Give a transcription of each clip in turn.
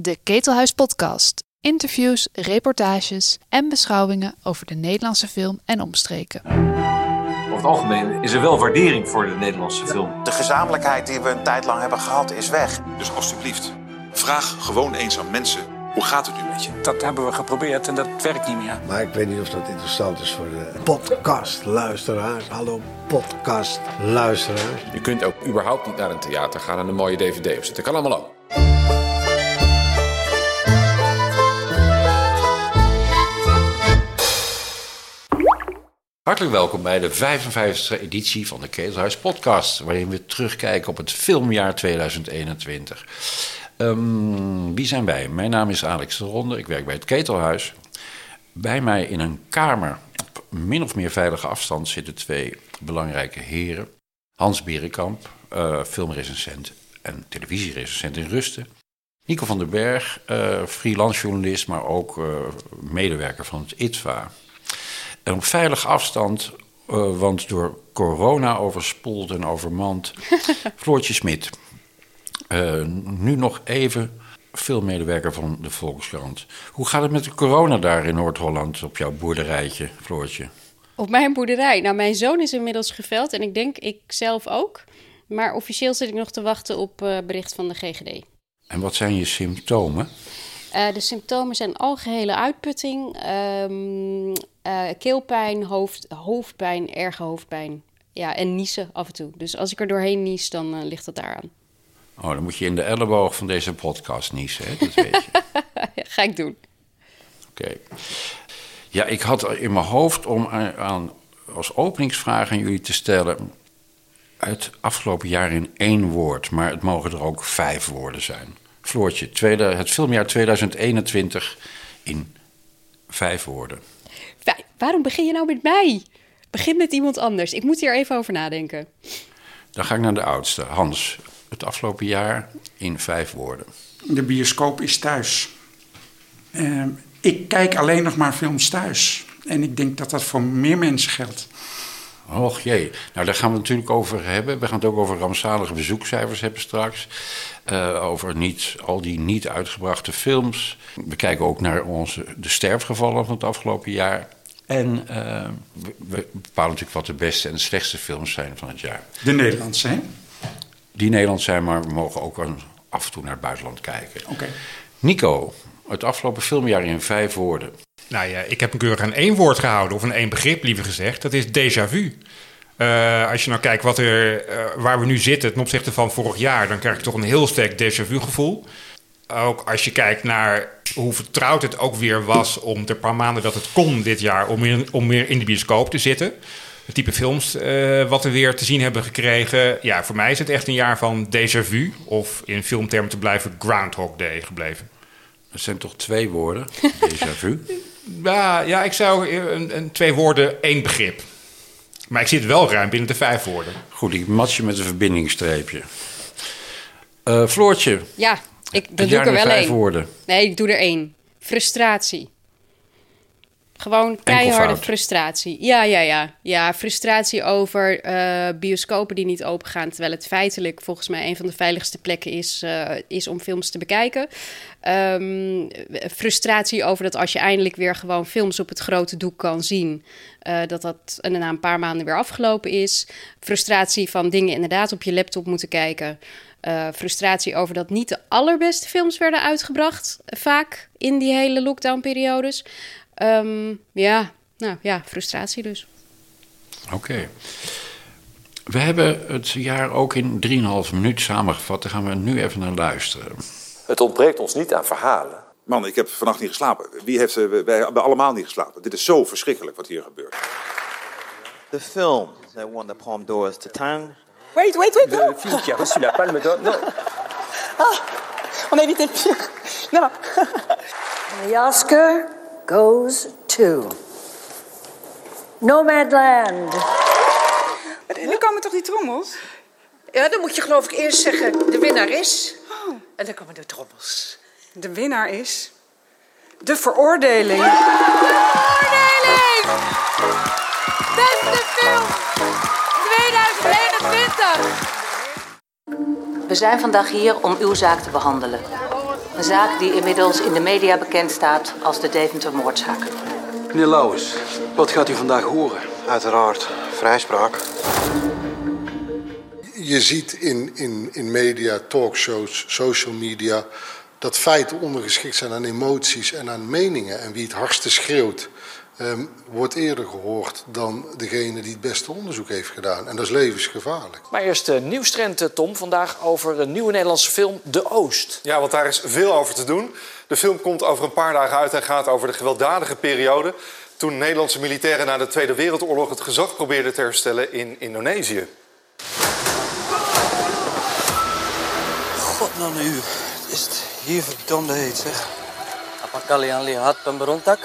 De Ketelhuis Podcast. Interviews, reportages en beschouwingen over de Nederlandse film en omstreken. Over het algemeen is er wel waardering voor de Nederlandse film. De gezamenlijkheid die we een tijd lang hebben gehad is weg. Dus alstublieft, vraag gewoon eens aan mensen: hoe gaat het nu met je? Dat hebben we geprobeerd en dat werkt niet meer. Maar ik weet niet of dat interessant is voor de podcastluisteraars. Hallo podcastluisteraars. Je kunt ook überhaupt niet naar een theater gaan en een mooie dvd opzetten. Kan allemaal ook. Hartelijk welkom bij de 55e editie van de Ketelhuis Podcast, waarin we terugkijken op het filmjaar 2021. Ehm, wie zijn wij? Mijn naam is Alex de Ronde, ik werk bij het Ketelhuis. Bij mij in een kamer, op min of meer veilige afstand, zitten twee belangrijke heren. Hans Berenkamp, uh, filmrecensent en televisierecensent in Rusten. Nico van den Berg, uh, freelance journalist, maar ook uh, medewerker van het ITVA. En op veilige afstand, uh, want door corona overspoeld en overmand, Floortje Smit. Uh, nu nog even filmmedewerker van de Volkskrant. Hoe gaat het met de corona daar in Noord-Holland op jouw boerderijtje, Floortje? Op mijn boerderij? Nou, mijn zoon is inmiddels geveld en ik denk ik zelf ook. Maar officieel zit ik nog te wachten op uh, bericht van de GGD. En wat zijn je symptomen? Uh, de symptomen zijn algehele uitputting, um, uh, keelpijn, hoofd, hoofdpijn, erge hoofdpijn. Ja, en niezen af en toe. Dus als ik er doorheen nies, dan uh, ligt het daaraan. Oh, dan moet je in de elleboog van deze podcast niezen, hè? dat weet je. Ga ik doen. Oké. Okay. Ja, ik had in mijn hoofd om aan, als openingsvraag aan jullie te stellen... het afgelopen jaar in één woord, maar het mogen er ook vijf woorden zijn... Floortje, tweede, het filmjaar 2021 in vijf woorden. Vijf. Waarom begin je nou met mij? Begin met iemand anders. Ik moet hier even over nadenken. Dan ga ik naar de oudste. Hans, het afgelopen jaar in vijf woorden. De bioscoop is thuis. Uh, ik kijk alleen nog maar films thuis. En ik denk dat dat voor meer mensen geldt. Och jee, nou daar gaan we het natuurlijk over hebben. We gaan het ook over rampzalige bezoekcijfers hebben straks. Uh, over niet, al die niet uitgebrachte films. We kijken ook naar onze, de sterfgevallen van het afgelopen jaar. En uh, we, we, bepalen natuurlijk wat de beste en de slechtste films zijn van het jaar. De Nederlandse, hè? Die Nederlands zijn, maar we mogen ook af en toe naar het buitenland kijken. Oké. Okay. Nico, het afgelopen filmjaar in vijf woorden. Nou ja, ik heb een keurig aan één woord gehouden, of een één begrip liever gezegd. Dat is déjà vu. Uh, als je nou kijkt wat er, uh, waar we nu zitten ten opzichte van vorig jaar, dan krijg je toch een heel sterk déjà vu gevoel. Ook als je kijkt naar hoe vertrouwd het ook weer was om de paar maanden dat het kon dit jaar, om meer, om meer in de bioscoop te zitten. Het type films uh, wat we weer te zien hebben gekregen. Ja, voor mij is het echt een jaar van déjà vu. Of in filmtermen te blijven Groundhog Day gebleven. Dat zijn toch twee woorden, déjà vu? Ja, ja, ik zou een, een, twee woorden, één begrip. Maar ik zit wel ruim binnen de vijf woorden. Goed, ik mat je met een verbindingsstreepje. Uh, Floortje. Ja, ik dat doe ik er wel één. woorden. Nee, ik doe er één. Frustratie. Gewoon keiharde frustratie. Ja, ja, ja. Ja, frustratie over uh, bioscopen die niet opengaan. Terwijl het feitelijk volgens mij een van de veiligste plekken is, uh, is om films te bekijken. Um, frustratie over dat als je eindelijk weer gewoon films op het grote doek kan zien, uh, dat dat na een paar maanden weer afgelopen is. Frustratie van dingen inderdaad op je laptop moeten kijken. Uh, frustratie over dat niet de allerbeste films werden uitgebracht, vaak in die hele lockdown-periodes. Um, ja, nou ja, frustratie dus. Oké. Okay. We hebben het jaar ook in 3,5 minuut samengevat. Daar gaan we nu even naar luisteren. Het ontbreekt ons niet aan verhalen. Man, ik heb vannacht niet geslapen. Wie heeft, uh, wij hebben allemaal niet geslapen. Dit is zo verschrikkelijk wat hier gebeurt. The film that won the Palme d'Or is Titan. Wait, wait, wait. Le film qui a reçu la Palme d'Or. Non. Ah, on a évité le pire. Non, non. Goes to Nomadland. Nu komen toch die trommels? Ja, dan moet je geloof ik eerst zeggen de winnaar is. Oh. En dan komen de trommels. De winnaar is... De veroordeling. De veroordeling! Beste film 2021! We zijn vandaag hier om uw zaak te behandelen. Een zaak die inmiddels in de media bekend staat als de Deventer-moordzaak. Meneer Lauwers, wat gaat u vandaag horen? Uiteraard, vrijspraak. Je ziet in, in, in media, talkshows, social media... dat feiten ondergeschikt zijn aan emoties en aan meningen. En wie het hardste schreeuwt, ehm, wordt eerder gehoord dan degene die het beste onderzoek heeft gedaan. En dat is levensgevaarlijk. Maar eerst de nieuwstrend, eh, Tom. Vandaag over een nieuwe Nederlandse film, De Oost. Ja, want daar is veel over te doen. De film komt over een paar dagen uit en gaat over de gewelddadige periode... toen Nederlandse militairen na de Tweede Wereldoorlog het gezag probeerden te herstellen in Indonesië. God nou nu, is het hier verdomde heet zeg. Apa kalian lihat pemberontak?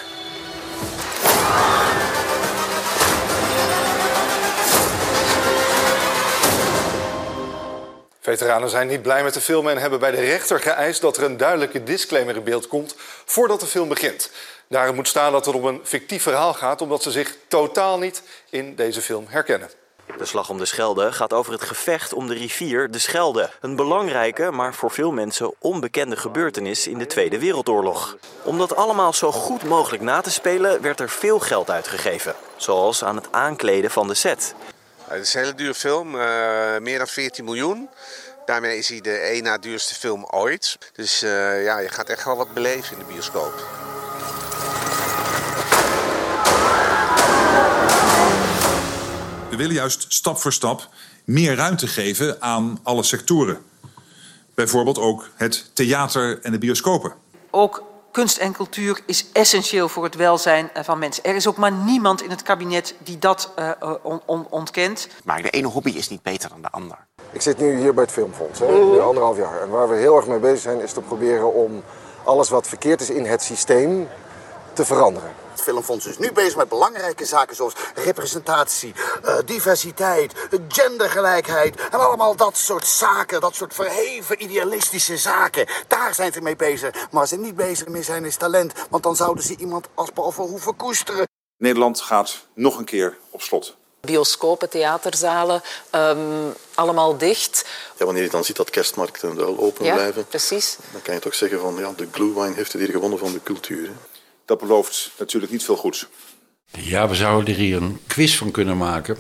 Veteranen zijn niet blij met de film en hebben bij de rechter geëist dat er een duidelijke disclaimer in beeld komt voordat de film begint. Daarin moet staan dat het om een fictief verhaal gaat, omdat ze zich totaal niet in deze film herkennen. De slag om de Schelde gaat over het gevecht om de rivier de Schelde. Een belangrijke, maar voor veel mensen onbekende gebeurtenis in de Tweede Wereldoorlog. Om dat allemaal zo goed mogelijk na te spelen, werd er veel geld uitgegeven. Zoals aan het aankleden van de set. Het is een hele dure film, uh, meer dan 14 miljoen. Daarmee is hij de één na duurste film ooit. Dus uh, ja, je gaat echt wel wat beleven in de bioscoop. We willen juist stap voor stap meer ruimte geven aan alle sectoren. Bijvoorbeeld ook het theater en de bioscopen. Ook kunst en cultuur is essentieel voor het welzijn van mensen. Er is ook maar niemand in het kabinet die dat uh, on on ontkent. Maar de ene hobby is niet beter dan de ander. Ik zit nu hier bij het Filmfonds, hè, mm. anderhalf jaar. En waar we heel erg mee bezig zijn is te proberen om alles wat verkeerd is in het systeem te veranderen. Het Filmfonds is nu bezig met belangrijke zaken zoals representatie, uh, diversiteit, gendergelijkheid en allemaal dat soort zaken, dat soort verheven idealistische zaken. Daar zijn ze mee bezig. Maar waar ze niet bezig mee zijn is talent, want dan zouden ze iemand als Paul hoeven koesteren. Nederland gaat nog een keer op slot. Bioscopen, theaterzalen, um, allemaal dicht. Ja, wanneer je dan ziet dat kerstmarkten wel open ja, blijven, precies. dan kan je toch zeggen van ja, de glühwein heeft het hier gewonnen van de cultuur. Hè? Dat belooft natuurlijk niet veel goeds. Ja, we zouden er hier een quiz van kunnen maken.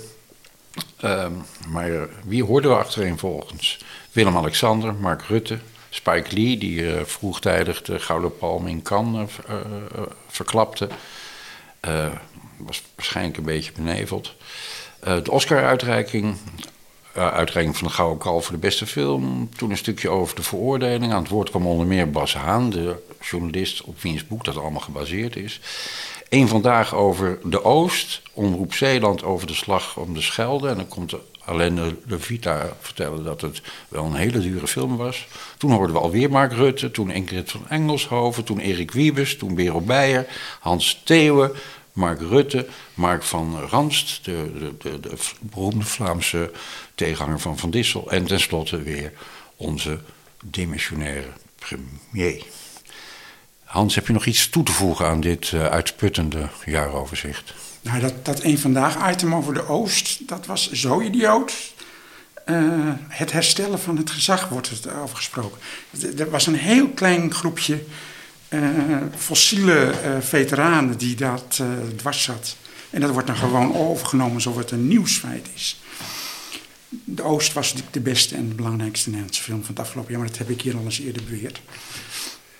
Uh, maar wie hoorden we achtereenvolgens? Willem-Alexander, Mark Rutte, Spike Lee, die uh, vroegtijdig de Gouden Palm in Cannes uh, verklapte. was waarschijnlijk een beetje beneveld. de Oscar-uitreiking, uitreiking van de Gouden Kalf voor de beste film. Toen een stukje over de veroordeling. Aan het woord kwam onder meer Bas Haan, de journalist op wiens boek dat allemaal gebaseerd is. Eén vandaag over de Oost, Omroep Zeeland over de slag om de Schelde. En dan komt alleen de, Vita vertellen dat het wel een hele dure film was. Toen hoorden we alweer Mark Rutte, toen Ingrid van Engelshoven, toen Erik Wiebes, toen Bero Beijer, Hans Theeuwen, Mark Rutte, Mark van Ranst, de, de, de beroemde Vlaamse tegenhanger van Van Dissel. En tenslotte weer onze demissionaire premier. Hans, heb je nog iets toe te voegen aan dit uh, uitputtende jaaroverzicht? Nou, dat, dat een vandaag item over de Oost, dat was zo idioot. Uh, het herstellen van het gezag wordt het over gesproken. Er was een heel klein groepje uh, fossiele veteranen die dat dwars zat. En dat wordt dan gewoon overgenomen alsof het een nieuwsfeit is. De Oost was de beste en de belangrijkste Nederlandse film van het afgelopen jaar, maar dat heb ik hier al eens eerder beweerd.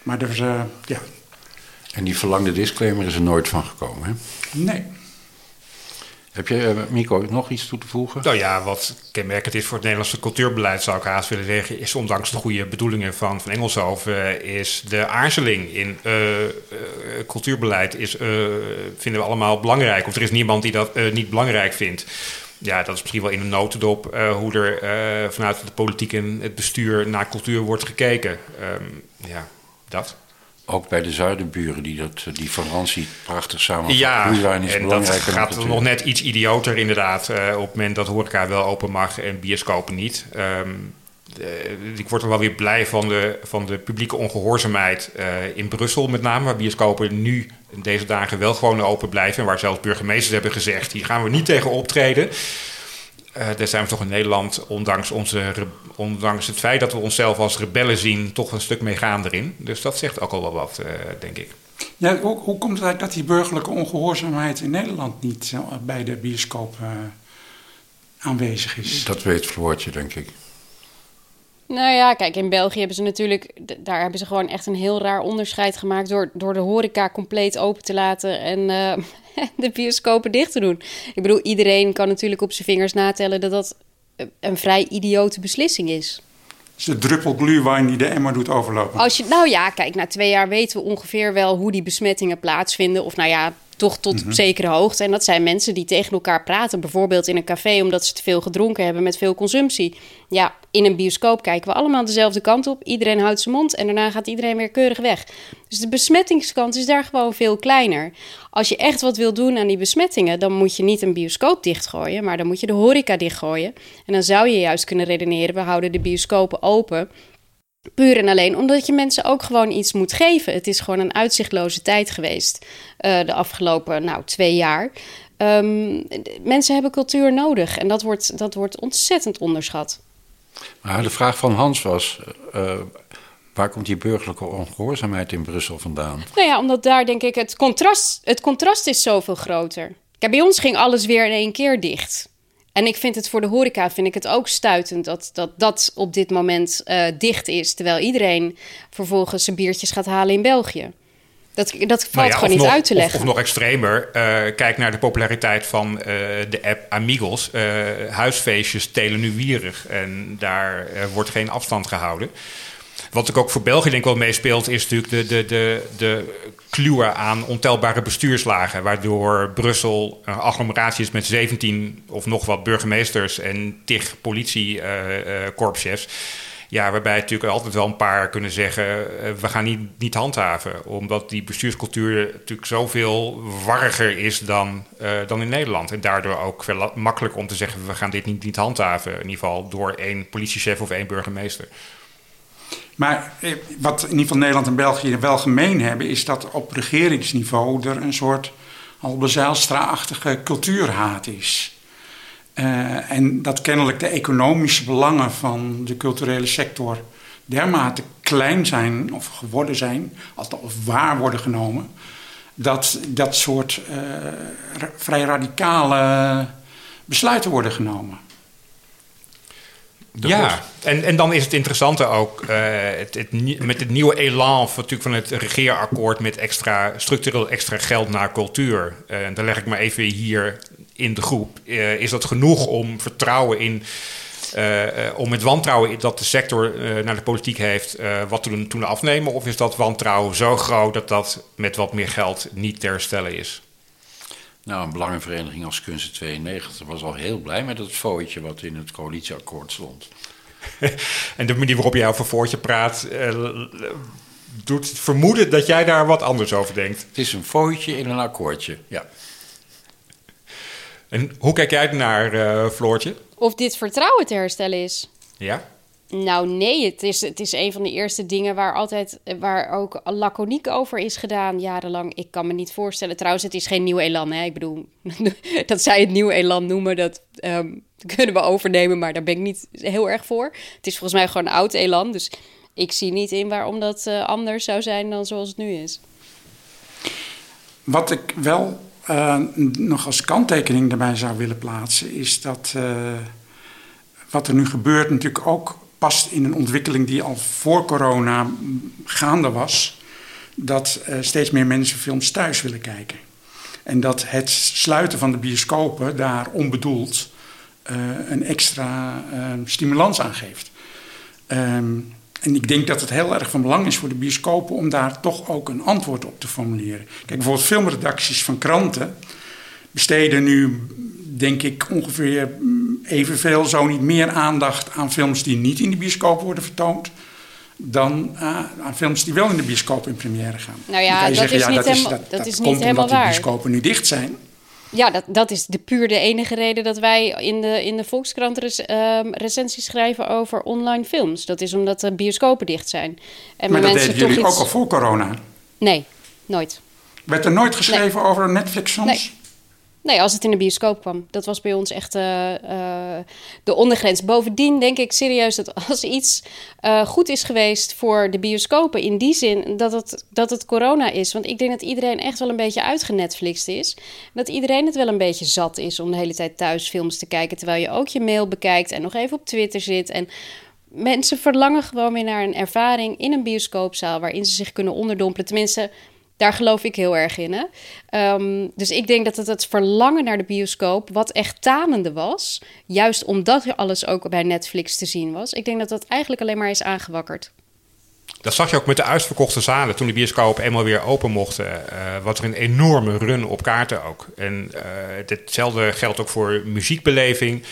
Maar er, uh, ja. En die verlangde disclaimer is er nooit van gekomen, hè? Nee. Heb je, uh, Mico, nog iets toe te voegen? Nou ja, wat kenmerkend is voor het Nederlandse cultuurbeleid, zou ik haast willen zeggen, is ondanks de goede bedoelingen van, van Engelshoven, is de aarzeling in uh, cultuurbeleid, is, vinden we allemaal belangrijk. Of er is niemand die dat niet belangrijk vindt ja, dat is misschien wel in een notendop uh, hoe er uh, vanuit de politiek en het bestuur naar cultuur wordt gekeken. Um, ja, dat. Ook bij de zuidenburen die dat, die Fransie prachtig samen Ja, en dat gaat nog net iets idioter inderdaad. Uh, op het moment dat horeca wel open mag en bioscopen niet. Um, uh, ik word er wel weer blij van de, van de publieke ongehoorzaamheid uh, in Brussel met name. Waar bioscopen nu deze dagen wel gewoon open blijven. En waar zelfs burgemeesters hebben gezegd, hier gaan we niet tegen optreden. uh, daar zijn we toch in Nederland, ondanks, onze, ondanks het feit dat we onszelf als rebellen zien, toch een stuk mee gaan erin. Dus dat zegt ook al wel wat, uh, denk ik. Ja, hoe, hoe, komt het eigenlijk dat die burgerlijke ongehoorzaamheid in Nederland niet bij de bioscoop aanwezig is? Dat weet Floortje, denk ik. Nou ja, kijk, in België hebben ze natuurlijk, daar hebben ze gewoon echt een heel raar onderscheid gemaakt door, door de horeca compleet open te laten en uh, de bioscopen dicht te doen. Ik bedoel, iedereen kan natuurlijk op zijn vingers natellen dat dat een vrij idiote beslissing is. Is de druppel glühwein die de emmer doet overlopen. Als je, nou ja, kijk, na twee jaar weten we ongeveer wel hoe die besmettingen plaatsvinden. Of nou ja, toch tot mm zekere hoogte. En dat zijn mensen die tegen elkaar praten, bijvoorbeeld in een café, omdat ze te veel gedronken hebben met veel consumptie. Ja, in een bioscoop kijken we allemaal dezelfde kant op. Iedereen houdt zijn mond en daarna gaat iedereen weer keurig weg. Dus de besmettingskans is daar gewoon veel kleiner. Als je echt wat wil doen aan die besmettingen, dan moet je niet een bioscoop dichtgooien, maar dan moet je de horeca dichtgooien. En dan zou je juist kunnen redeneren: we houden de bioscopen open Puur en alleen omdat je mensen ook gewoon iets moet geven. Het is gewoon een uitzichtloze tijd geweest uh, de afgelopen nou, twee jaar. Um, mensen hebben cultuur nodig en dat wordt, dat wordt ontzettend onderschat. Maar de vraag van Hans was: uh, waar komt die burgerlijke ongehoorzaamheid in Brussel vandaan? Nou ja, omdat daar denk ik het contrast, het contrast is zoveel groter. Kijk, bij ons ging alles weer in één keer dicht. En ik vind het voor de horeca vind ik het ook stuitend dat dat, dat op dit moment uh, dicht is. Terwijl iedereen vervolgens zijn biertjes gaat halen in België. Dat, dat valt nou ja, gewoon niet nog, uit te leggen. Of, of nog extremer, uh, kijk naar de populariteit van uh, de app Amigos. huisfeestjes telen nu wierig en daar wordt geen afstand gehouden. Wat ik ook voor België denk wel meespeelt, is natuurlijk de, de, de, de kluwen aan ontelbare bestuurslagen. Waardoor Brussel een agglomeratie is met 17 of nog wat burgemeesters en tig politiekorpschefs. Ja, waarbij natuurlijk altijd wel een paar kunnen zeggen: uh, we gaan niet, niet handhaven. Omdat die bestuurscultuur natuurlijk zoveel warriger is dan, uh, dan in Nederland. En daardoor ook veel makkelijker om te zeggen: we gaan dit niet, niet handhaven. In ieder geval door één politiechef of één burgemeester. Maar eh, wat in ieder geval Nederland en België wel gemeen hebben, is dat op regeringsniveau er een soort Albezijlstra-achtige cultuurhaat is. Uh, en dat kennelijk de economische belangen van de culturele sector dermate klein zijn of geworden zijn, of waar worden genomen, dat dat soort uh, vrij radicale besluiten worden genomen ja, en, en dan is het interessante ook uh, het, het, met het nieuwe elan van, natuurlijk van het regeerakkoord met extra, structureel extra geld naar cultuur. Uh, en dan leg ik maar even hier in de groep. Uh, is dat genoeg om vertrouwen in, om met wantrouwen dat de sector naar de politiek heeft wat te doen, toen afnemen? Of is dat wantrouwen zo groot dat dat met wat meer geld niet te herstellen is? Nou, een belangenvereniging als Kunsten 92 was al heel blij met het fooitje wat in het coalitieakkoord stond. en de manier waarop jij over voortje praat, uh, doet vermoeden dat jij daar wat anders over denkt. Het is een fooitje in een akkoordje, ja. En hoe kijk jij naar, uh, Floortje? Of dit vertrouwen te herstellen is. Ja? Nou nee, het is, het is een van de eerste dingen waar altijd waar ook laconiek over is gedaan jarenlang. Ik kan me niet voorstellen. Trouwens, het is geen nieuw elan. Hè? Ik bedoel, dat zij het nieuw elan noemen, dat um, kunnen we overnemen, maar daar ben ik niet heel erg voor. Het is volgens mij gewoon een oud elan. Dus ik zie niet in waarom dat uh, anders zou zijn dan zoals het nu is. Wat ik wel uh, nog als kanttekening daarbij zou willen plaatsen, is dat uh, wat er nu gebeurt natuurlijk ook past in een ontwikkeling die al voor corona gaande was. Dat uh, steeds meer mensen films thuis willen kijken. En dat het sluiten van de bioscopen daar onbedoeld uh, een extra uh, stimulans aan geeft. Um, en ik denk dat het heel erg van belang is voor de bioscopen om daar toch ook een antwoord op te formuleren. Kijk, bijvoorbeeld filmredacties van kranten besteden nu, denk ik, ongeveer evenveel, zo niet meer aandacht aan films die niet in de bioscoop worden vertoond. Dan uh, aan films die wel in de bioscoop in première gaan. Nou ja, dat zeggen, is ja, niet dat helemaal, is, dat, dat, dat is niet helemaal waar. de bioscopen nu dicht zijn. Ja, dat, dat is de puur de enige reden dat wij in de, in de Volkskrant res, uh, recensies schrijven over online films. Dat is omdat de bioscopen dicht zijn. En maar dat deden jullie iets... ook al voor corona? Nee, nooit. Werd er nooit geschreven nee. over Netflix-films? Nee. Nee, als het in de bioscoop kwam. Dat was bij ons echt uh, uh, de ondergrens. Bovendien denk ik serieus dat als iets uh, goed is geweest voor de bioscopen... in die zin dat het, dat het corona is. Want ik denk dat iedereen echt wel een beetje uitgenetflixt is. Dat iedereen het wel een beetje zat is om de hele tijd thuis films te kijken... terwijl je ook je mail bekijkt en nog even op Twitter zit... en mensen verlangen gewoon weer naar een ervaring in een bioscoopzaal... waarin ze zich kunnen onderdompelen. Tenminste, daar geloof ik heel erg in. Hè? Um, dus ik denk dat het het verlangen naar de bioscoop, wat echt tanende was, juist omdat alles ook bij Netflix te zien was, ik denk dat dat eigenlijk alleen maar is aangewakkerd. Dat zag je ook met de uitverkochte zalen. Toen de bioscopen eenmaal weer open mochten, uh, was er een enorme run op kaarten ook. En hetzelfde geldt ook voor muziekbeleving.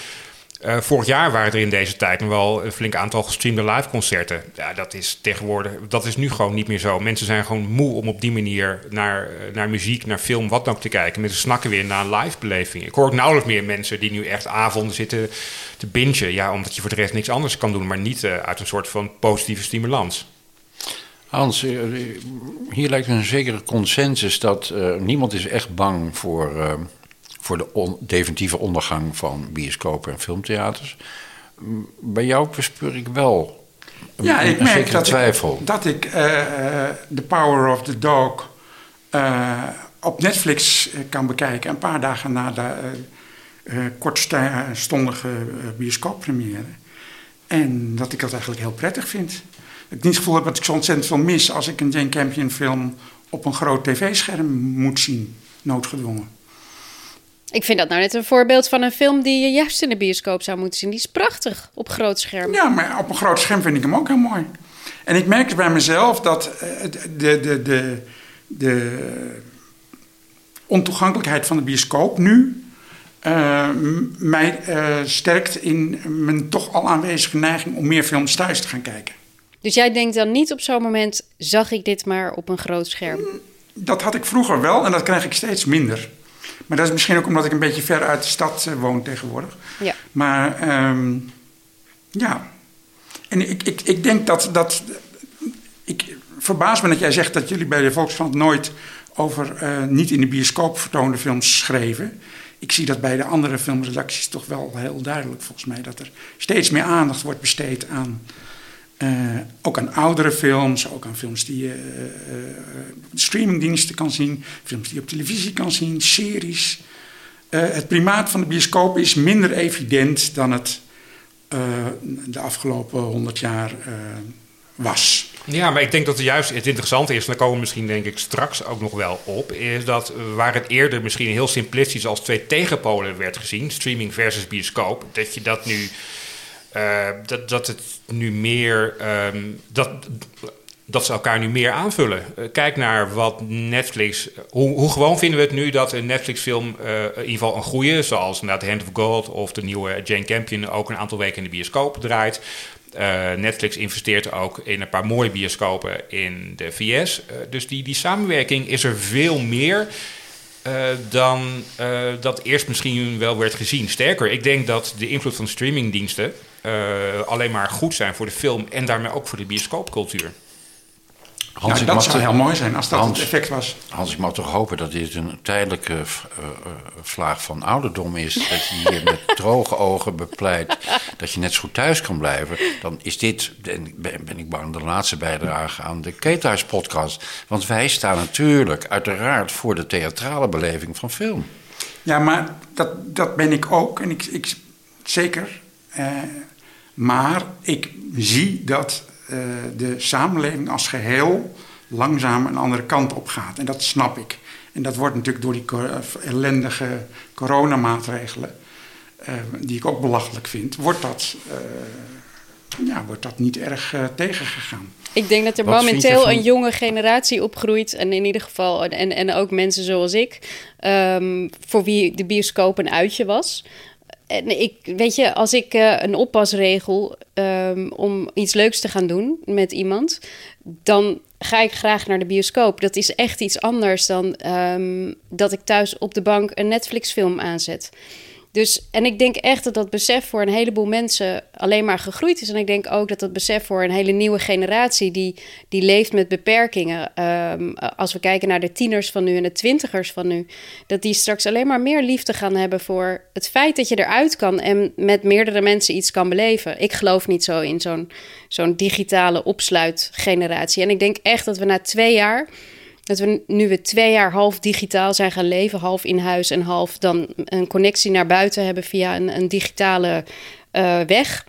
Uh, vorig jaar waren er in deze tijd nog wel een flink aantal gestreamde live concerten. Ja, dat is tegenwoordig, dat is nu gewoon niet meer zo. Mensen zijn gewoon moe om op die manier naar, naar muziek, naar film, wat dan ook te kijken. Mensen snakken weer naar een live beleving. Ik hoor ook nauwelijks meer mensen die nu echt avonden zitten te bingen. Ja, omdat je voor de rest niks anders kan doen, maar niet uh, uit een soort van positieve stimulans. Hans, hier lijkt een zekere consensus dat niemand is echt bang voor voor de on, definitieve ondergang van bioscopen en filmtheaters. Bij jou bespeur ik wel een, ja, ik een merk dat twijfel. Ik, dat ik uh, The Power of the Dog uh, op Netflix kan bekijken... een paar dagen na de uh, kortstondige bioscooppremière. En dat ik dat eigenlijk heel prettig vind. Ik niet het gevoel heb dat ik zo ontzettend veel mis... als ik een Jane Campion film op een groot tv-scherm moet zien, noodgedwongen. Ik vind dat nou net een voorbeeld van een film die je juist in de bioscoop zou moeten zien. Die is prachtig op groot scherm. Ja, maar op een groot scherm vind ik hem ook heel mooi. En ik merk bij mezelf dat de, de, de, de ontoegankelijkheid van de bioscoop nu uh, mij uh, sterkt in mijn toch al aanwezige neiging om meer films thuis te gaan kijken. Dus jij denkt dan niet op zo'n moment, zag ik dit maar op een groot scherm? Dat had ik vroeger wel en dat krijg ik steeds minder. Maar dat is misschien ook omdat ik een beetje ver uit de stad uh, woon tegenwoordig. Ja. Maar um, ja. En ik, ik, ik denk dat, dat. Ik verbaas me dat jij zegt dat jullie bij de Volkskrant nooit over uh, niet in de bioscoop vertoonde films schreven. Ik zie dat bij de andere filmredacties toch wel heel duidelijk, volgens mij, dat er steeds meer aandacht wordt besteed aan. Uh, ook aan oudere films, ook aan films die je uh, uh, streamingdiensten kan zien, films die je op televisie kan zien, series. het primaat van de bioscoop is minder evident dan het de afgelopen honderd jaar was. Ja, maar ik denk dat het juist het interessante is, en daar komen we misschien denk ik straks ook nog wel op, is dat waar het eerder misschien heel simplistisch als twee tegenpolen werd gezien, streaming versus bioscoop, dat je dat nu uh, dat, dat het nu meer. Um, dat, dat ze elkaar nu meer aanvullen. Uh, kijk naar wat Netflix. Hoe, gewoon vinden we het nu dat een Netflix-film uh, in ieder geval een goede, zoals The Hand of Gold of de nieuwe Jane Campion, ook een aantal weken in de bioscoop draait. Netflix investeert ook in een paar mooie bioscopen in de VS. dus die, die samenwerking is er veel meer. Dan dat eerst misschien wel werd gezien. Sterker, ik denk dat de invloed van streamingdiensten uh, alleen maar goed zijn voor de film en daarmee ook voor de bioscoopcultuur. Hans, dat zou heel mooi zijn als dat Hans, het effect was. Hans, ik mag toch hopen dat dit een tijdelijke uh, vlaag van ouderdom is. Dat je hier met droge ogen bepleit dat je net zo goed thuis kan blijven. Dan is dit, ben ik bang, de laatste bijdrage aan de Kethuis podcast. Want wij staan natuurlijk uiteraard voor de theatrale beleving van film. Ja, maar dat, dat ben ik ook. En ik, ik zeker. Uh, maar ik zie dat uh, de samenleving als geheel langzaam een andere kant op gaat. En dat snap ik. En dat wordt natuurlijk door die ellendige coronamaatregelen, uh, die ik ook belachelijk vind, wordt dat, uh, ja, wordt dat niet erg tegengegaan. Ik denk dat er Wat momenteel een jonge generatie opgroeit. En in ieder geval, en, en ook mensen zoals ik, um, voor wie de bioscoop een uitje was en ik, weet je, als ik uh, een oppasregel um, om iets leuks te gaan doen met iemand, dan ga ik graag naar de bioscoop. Dat is echt iets anders dan um, dat ik thuis op de bank een Netflix-film aanzet. Dus, en ik denk echt dat dat besef voor een heleboel mensen alleen maar gegroeid is. En ik denk ook dat dat besef voor een hele nieuwe generatie die, die leeft met beperkingen. Um, als we kijken naar de tieners van nu en de twintigers van nu, dat die straks alleen maar meer liefde gaan hebben voor het feit dat je eruit kan en met meerdere mensen iets kan beleven. Ik geloof niet zo in zo'n zo'n digitale opsluitgeneratie. En ik denk echt dat we na twee jaar dat we nu we twee jaar half digitaal zijn gaan leven, half in huis en half dan een connectie naar buiten hebben via een, een digitale uh, weg,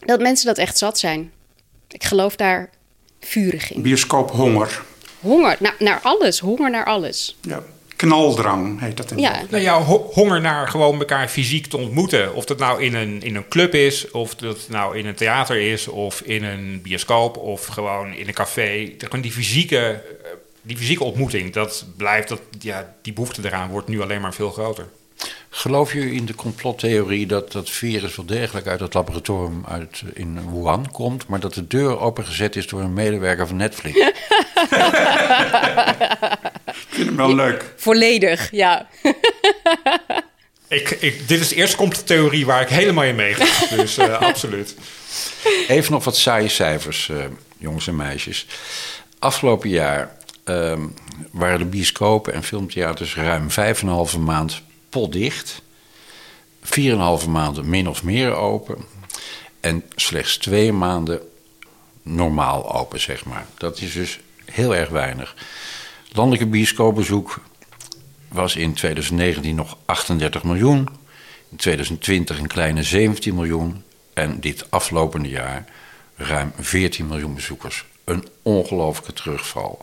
dat mensen dat echt zat zijn. Ik geloof daar vurig in. Bioscoop honger. Honger naar, naar alles, honger naar alles. Ja. Knaldrang heet dat in ja. Nou ja, honger naar gewoon elkaar fysiek te ontmoeten. Of dat nou in een, in een club is, of dat nou in een theater is, of in een bioscoop, of gewoon in een café. Gewoon die fysieke die fysieke ontmoeting, dat blijft, dat, ja, die behoefte eraan wordt nu alleen maar veel groter. Geloof je in de complottheorie dat dat virus wel degelijk uit het laboratorium uit, in Wuhan komt, maar dat de deur opengezet is door een medewerker van Netflix? Ik vind hem wel leuk. Volledig, ja. ik, ik, dit is de eerste complottheorie waar ik helemaal in meega. Dus uh, absoluut. Even nog wat saaie cijfers, uh, jongens en meisjes. Afgelopen jaar um, waren de bioscopen en filmtheaters ruim 5,5 maand potdicht. 4,5 maanden min of meer open. En slechts twee maanden normaal open, zeg maar. Dat is dus heel erg weinig. Landelijke bioscoopbezoek was in 2019 nog 38 miljoen. In 2020 een kleine 17 miljoen. En dit aflopende jaar ruim 14 miljoen bezoekers. Een ongelooflijke terugval.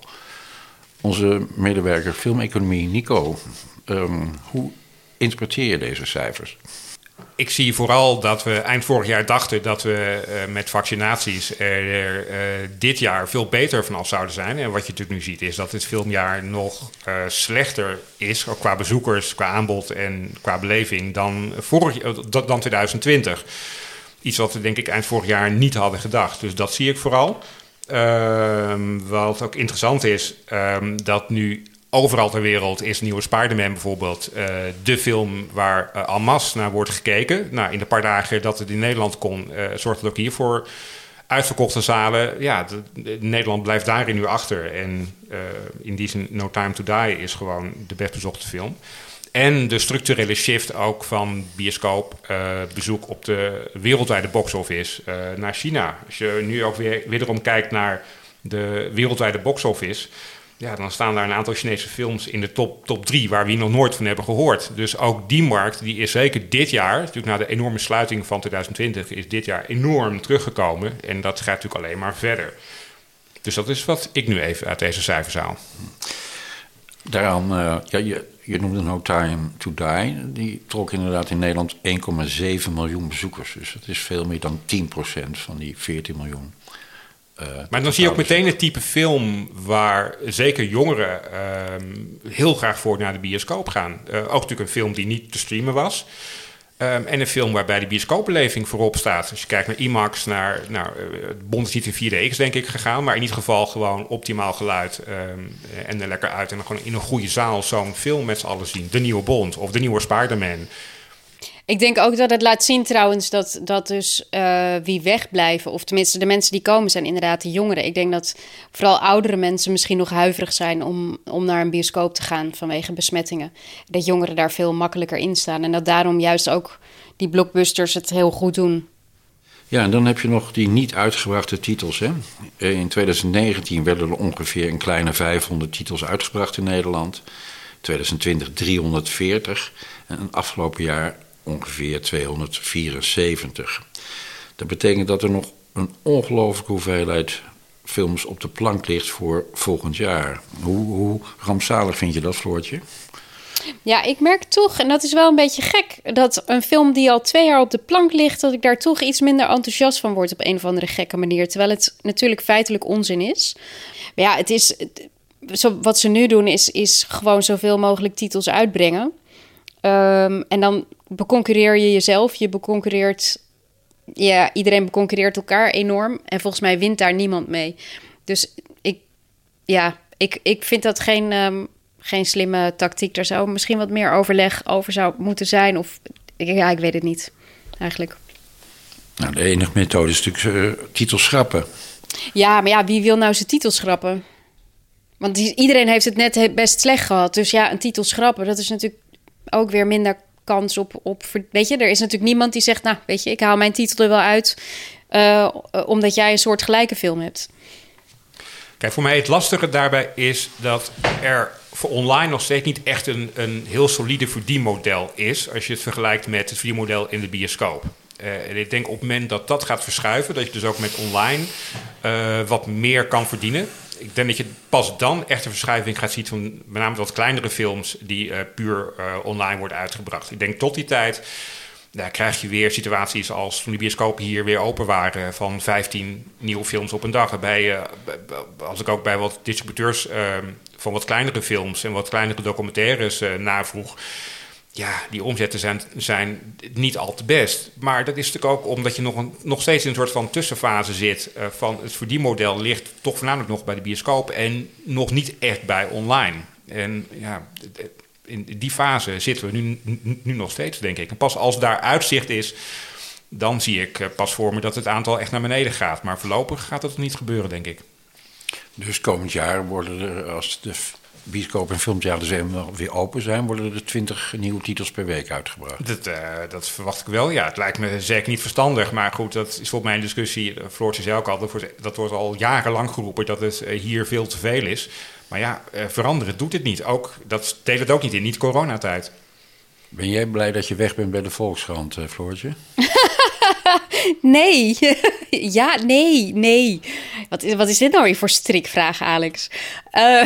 Onze medewerker filmeconomie, Nico, um, hoe interpreteer je deze cijfers? Ik zie vooral dat we eind vorig jaar dachten dat we uh, met vaccinaties er uh, dit jaar veel beter vanaf zouden zijn. En wat je natuurlijk nu ziet is dat dit filmjaar nog uh, slechter is, qua bezoekers, qua aanbod en qua beleving, dan, vorig, dan 2020. Iets wat we denk ik eind vorig jaar niet hadden gedacht. Dus dat zie ik vooral. Ehm, wat ook interessant is, um, dat nu overal ter wereld is Nieuwe Spider-Man bijvoorbeeld uh, de film waar uh, en masse naar wordt gekeken. Nou, in de paar dagen dat het in Nederland kon, uh, zorgde het ook hiervoor uitverkochte zalen. Ja, de, de, Nederland blijft daarin nu achter. En in die zin No Time to Die is gewoon de best bezochte film. En de structurele shift ook van bioscoopbezoek uh, op de wereldwijde box-office uh, naar China. Als je nu ook weer wederom kijkt naar de wereldwijde box-office... Ja, dan staan daar een aantal Chinese films in de top, top drie... waar we nog nooit van hebben gehoord. Dus ook die markt die is zeker dit jaar... natuurlijk na de enorme sluiting van 2020... is dit jaar enorm teruggekomen. En dat gaat natuurlijk alleen maar verder. Dus dat is wat ik nu even uit deze cijfers haal. Daaraan, uh, ja, je, je noemde No Time to Die. Die trok inderdaad in Nederland 1,7 miljoen bezoekers. Dus dat is veel meer dan 10% van die 14 miljoen. Uh, maar dan zie je ook meteen het type film waar zeker jongeren uh, heel graag voor naar de bioscoop gaan. Uh, ook natuurlijk een film die niet te streamen was. Um, en een film waarbij de bioscoopbeleving voorop staat. Als je kijkt naar IMAX, naar, nou, het Bond is niet in 4DX denk ik gegaan, maar in ieder geval gewoon optimaal geluid um, en er lekker uit. En dan gewoon in een goede zaal zo'n film met z'n allen zien. De nieuwe Bond of de nieuwe Spider-Man. Ik denk ook dat het laat zien trouwens dat, dat dus uh, wie wegblijven, of tenminste de mensen die komen, zijn inderdaad de jongeren. Ik denk dat vooral oudere mensen misschien nog huiverig zijn om, om naar een bioscoop te gaan vanwege besmettingen. Dat jongeren daar veel makkelijker in staan en dat daarom juist ook die blockbusters het heel goed doen. Ja, en dan heb je nog die niet uitgebrachte titels. Hè? In 2019 werden er ongeveer een kleine 500 titels uitgebracht in Nederland. 2020 340. En afgelopen jaar ongeveer 274. Dat betekent dat er nog een ongelooflijke hoeveelheid films op de plank ligt voor volgend jaar. Hoe, hoe rampzalig vind je dat, Floortje? Ja, ik merk toch, en dat is wel een beetje gek, dat een film die al twee jaar op de plank ligt, dat ik daar toch iets minder enthousiast van word op een of andere gekke manier. Terwijl het natuurlijk feitelijk onzin is. Maar ja, het is. Zo, wat ze nu doen is, is gewoon zoveel mogelijk titels uitbrengen. Um, en dan beconcurreer je jezelf. Je beconcurreert. Ja, iedereen beconcurreert elkaar enorm. En volgens mij wint daar niemand mee. Dus ik. Ja, ik, ik vind dat geen, um, geen slimme tactiek. Er zou misschien wat meer overleg over zou moeten zijn. Of Ik, ja, ik weet het niet, eigenlijk. Nou, de enige methode is natuurlijk uh, titels schrappen. Ja, maar ja, wie wil nou zijn titel schrappen? Want iedereen heeft het net best slecht gehad. Dus ja, een titel schrappen, dat is natuurlijk ook weer minder kans op, op. Weet je, er is natuurlijk niemand die zegt: Nou, weet je, ik haal mijn titel er wel uit. Uh, omdat jij een soort gelijke film hebt. Kijk, voor mij het lastige daarbij is dat er voor online nog steeds niet echt een, een heel solide verdienmodel is. Als je het vergelijkt met het verdienmodel in de bioscoop. Uh, en ik denk op het moment dat dat gaat verschuiven, dat je dus ook met online wat meer kan verdienen. Ik denk dat je pas dan echt een verschuiving gaat zien van met name wat kleinere films die uh, puur online worden uitgebracht. Ik denk tot die tijd krijg je weer situaties als toen de bioscopen hier weer open waren van 15 nieuwe films op een dag. Waarbij, als ik ook bij wat distributeurs ehm, van wat kleinere films en wat kleinere documentaires navroeg ja, die omzetten zijn, zijn niet al te best. Maar dat is natuurlijk ook omdat je nog, een, nog steeds in een soort van tussenfase zit. Uh, van het verdienmodel ligt toch voornamelijk nog bij de bioscoop en nog niet echt bij online. En ja, in die fase zitten we nu, nu nog steeds, denk ik. En pas als daar uitzicht is, dan zie ik eh, pas voor me dat het aantal echt naar beneden gaat. Maar voorlopig gaat dat niet gebeuren, denk ik. Dus komend jaar worden er, als de bioscoop en filmtheaters weer open zijn, worden er 20 nieuwe titels per week uitgebracht. Dat, uh, dat verwacht ik wel. Ja, het lijkt me zeker niet verstandig. Maar goed, dat is volgens mij een discussie. Eh, Floortje zei ook al, dat wordt al jarenlang geroepen dat het eh, hier veel te veel is. Maar ja, veranderen doet het niet. Ook, dat deed het ook niet in niet-coronatijd. Ben jij blij dat je weg bent bij de Volkskrant, Floortje? nee. ja, nee, nee. Wat is, wat is dit nou weer voor strikvraag, Alex? Uh,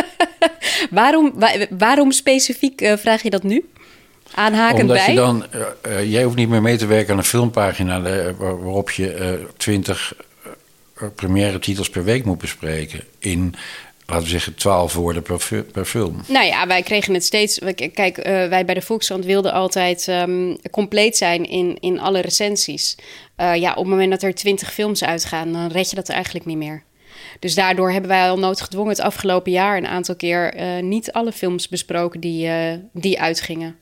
waarom, waarom specifiek uh, vraag je dat nu? Aanhakend Omdat bij? je dan, uh, jij hoeft niet meer mee te werken aan een filmpagina waarop je twintig première titels per week moet bespreken. In laten we zeggen, twaalf woorden per, per, film. Nou ja, wij kregen het steeds. Kijk, uh, wij bij de Volkskrant wilden altijd um, compleet zijn in, in alle recensies. Uh, ja, op het moment dat er twintig films uitgaan, dan red je dat eigenlijk niet meer. Dus daardoor hebben wij al noodgedwongen het afgelopen jaar een aantal keer uh, niet alle films besproken die, die uitgingen.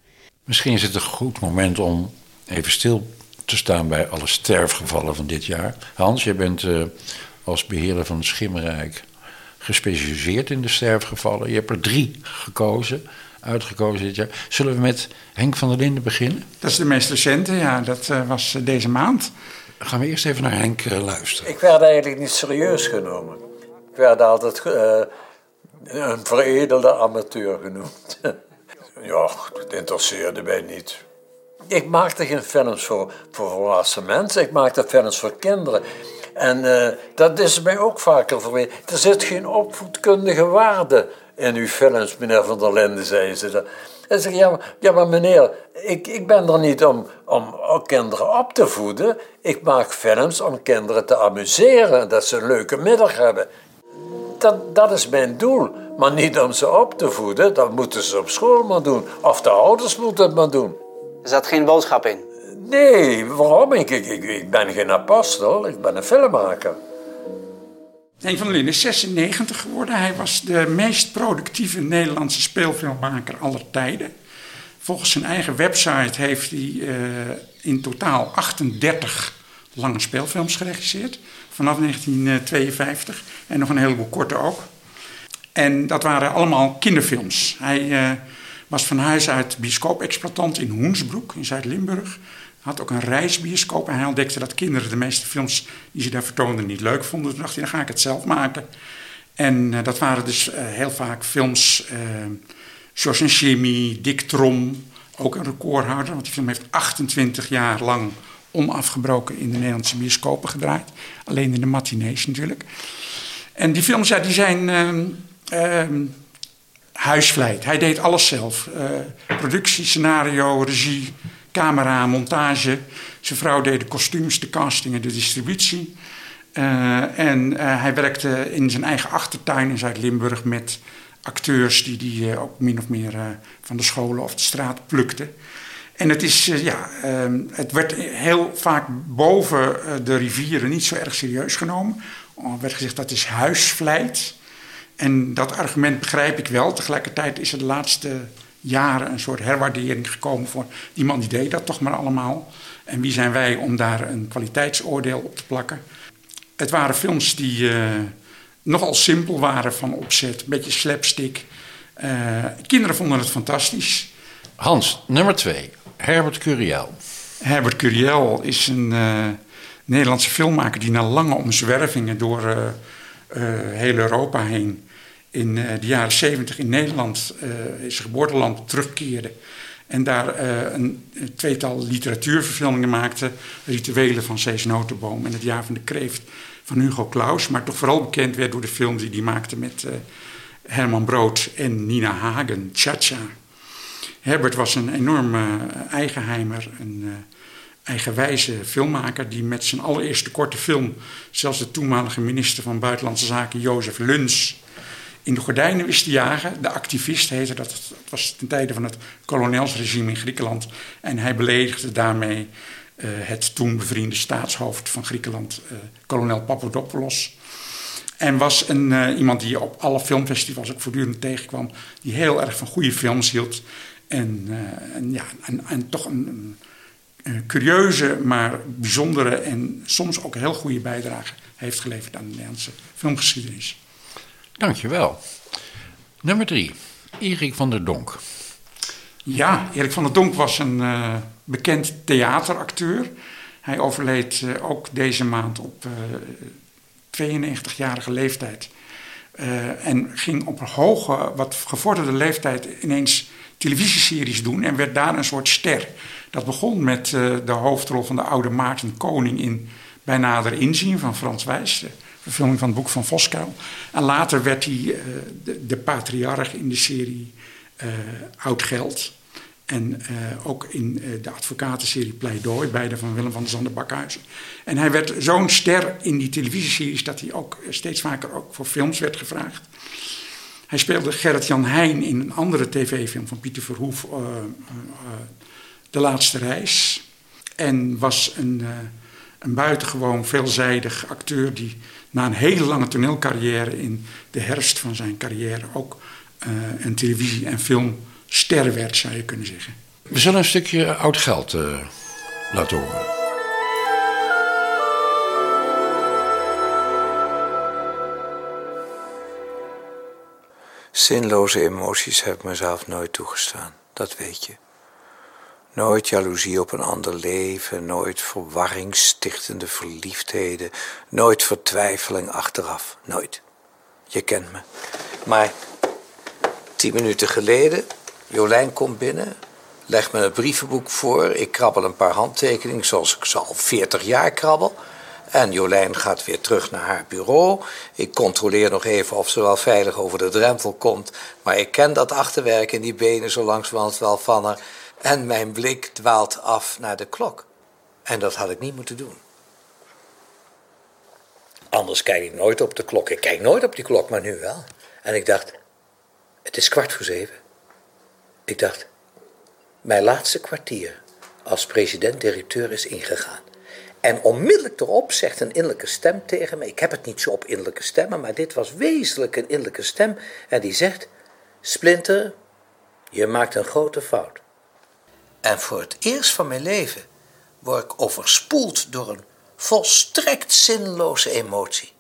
Misschien is het een goed moment om even stil te staan bij alle sterfgevallen van dit jaar. Hans, je bent als beheerder van het Schimmerrijk gespecialiseerd in de sterfgevallen. Je hebt er drie gekozen, uitgekozen dit jaar. Zullen we met Henk van der Linden beginnen? Dat is de meest recente, ja. Dat uh, was uh, deze maand. Gaan we eerst even naar Henk uh, luisteren. Ik werd eigenlijk niet serieus genomen. Ik werd altijd een veredelde amateur genoemd. ja, dat interesseerde mij niet. Ik maakte geen films voor, voor volwassen mensen, ik maakte films voor kinderen. En uh, dat is mij ook vaker verweten. Er zit geen opvoedkundige waarde in uw films, meneer Van der Linden, zei ze. En zeg ja, ja, maar meneer, ik, ik ben er niet om, om kinderen op te voeden. Ik maak films om kinderen te amuseren, dat ze een leuke middag hebben. Dat, dat is mijn doel. Maar niet om ze op te voeden, dat moeten ze op school maar doen. Of de ouders moeten het maar doen. Er zat geen boodschap in? Nee, waarom? Ik, ik, ik ben geen apostel, ik ben een filmmaker. Henk van der Linden is 96 geworden. Hij was de meest productieve Nederlandse speelfilmmaker aller tijden. Volgens zijn eigen website heeft hij uh, in totaal 38 lange speelfilms geregisseerd. Vanaf 1952 en nog een heleboel korte ook. En dat waren allemaal kinderfilms. Hij uh, was van huis uit bioscoop-exploitant in Hoensbroek in Zuid-Limburg had ook een reisbioscoop en hij ontdekte dat kinderen de meeste films die ze daar vertoonden niet leuk vonden. Toen dacht hij, dan ga ik het zelf maken. En uh, dat waren dus uh, heel vaak films, uh, George Jimmy, Dick Trom, ook een recordhouder, want die film heeft 28 jaar lang onafgebroken in de Nederlandse bioscopen gedraaid. Alleen in de matinees natuurlijk. En die films ja, die zijn huisvleit. Hij deed alles zelf. productie, scenario, regie, camera, montage. Zijn vrouw deed de kostuums, de casting en de distributie. Uh, en uh, hij werkte in zijn eigen achtertuin in Zuid-Limburg met acteurs die die uh, ook min of meer van de scholen of de straat plukten. En het, is, ja, het werd heel vaak boven de rivieren niet zo erg serieus genomen. Er werd gezegd dat is huisvleit. En dat argument begrijp ik wel. Tegelijkertijd is er de laatste jaren een soort herwaardering gekomen voor die man die deed dat toch maar allemaal. En wie zijn wij om daar een kwaliteitsoordeel op te plakken? Het waren films die uh, nogal simpel waren van opzet, een beetje slapstick. Uh, kinderen vonden het fantastisch. Hans, nummer twee, Herbert Curiel. Herbert Curiel is een uh, Nederlandse filmmaker die na lange omzwervingen door heel Europa heen in de jaren zeventig in Nederland, zijn geboorteland, terugkeerde. En daar een, een, tweetal literatuurverfilmingen maakte. Rituelen van Cees Notenboom en Het Jaar van de Kreeft van Hugo Claus. Maar toch vooral bekend werd door de films die hij maakte met Herman Brood en Nina Hagen, Cha-Cha. Herbert was een enorme eigenheimer, een eigenwijze filmmaker... die met zijn allereerste korte film... zelfs de toenmalige minister van Buitenlandse Zaken, Jozef Luns... in de gordijnen wist te jagen. De activist heette dat. Het was ten tijde van het kolonelsregime in Griekenland. En hij beledigde daarmee uh, het toen bevriende staatshoofd van Griekenland... Uh, kolonel Papadopoulos... En was een, uh, iemand die je op alle filmfestivals ook voortdurend tegenkwam. Die heel erg van goede films hield. En, ja, en, en, toch een, een, curieuze, maar bijzondere en soms ook heel goede bijdrage heeft geleverd aan de Nederlandse filmgeschiedenis. Dankjewel. Nummer drie, Erik van der Donk. Ja, Erik van der Donk was een uh, bekend theateracteur. Hij overleed ook deze maand op 92-jarige leeftijd. Uh, en ging op een hoge, wat gevorderde leeftijd ineens televisieseries doen en werd daar een soort ster. Dat begon met de hoofdrol van de oude Maarten Koning in Bij Nader Inzien van Frans Wijs, de verfilming van het boek van Voskuil. En later werd hij uh, de, patriarch in de serie Oud Geld. En uh, ook in uh, de advocatenserie Pleidooi, beide van Willem van der Zanden Bakhuizen. En hij werd zo'n ster in die televisieseries dat hij ook steeds vaker ook voor films werd gevraagd. Hij speelde Gerrit-Jan Heijn in een andere tv-film van Pieter Verhoef, uh, De Laatste Reis. En was een, een buitengewoon veelzijdig acteur die na een hele lange toneelcarrière in de herfst van zijn carrière ook een televisie- en film ster werd, zou je kunnen zeggen. We zullen een stukje oud geld uh, laten horen. Zinloze emoties heb ik mezelf nooit toegestaan, dat weet je. Nooit jaloezie op een ander leven, nooit verwarringstichtende verliefdheden, nooit vertwijfeling achteraf, nooit. Je kent me. Maar tien minuten geleden Jolijn komt binnen, legt me het brievenboek voor. Ik krabbel een paar handtekeningen zoals ik ze al 40 jaar krabbel. En Jolijn gaat weer terug naar haar bureau. Ik controleer nog even of ze wel veilig over de drempel komt. Maar ik ken dat achterwerk in die benen zo langzamerhand wel van haar. En mijn blik dwaalt af naar de klok. En dat had ik niet moeten doen. Anders kijk ik nooit op de klok. Ik kijk nooit op die klok, maar nu wel. En ik dacht, het is kwart voor zeven. Ik dacht, mijn laatste kwartier als president-directeur is ingegaan. En onmiddellijk erop zegt een innerlijke stem tegen me: Ik heb het niet zo op innerlijke stemmen, maar dit was wezenlijk een innerlijke stem. En die zegt: Splinter, je maakt een grote fout. En voor het eerst van mijn leven word ik overspoeld door een volstrekt zinloze emotie.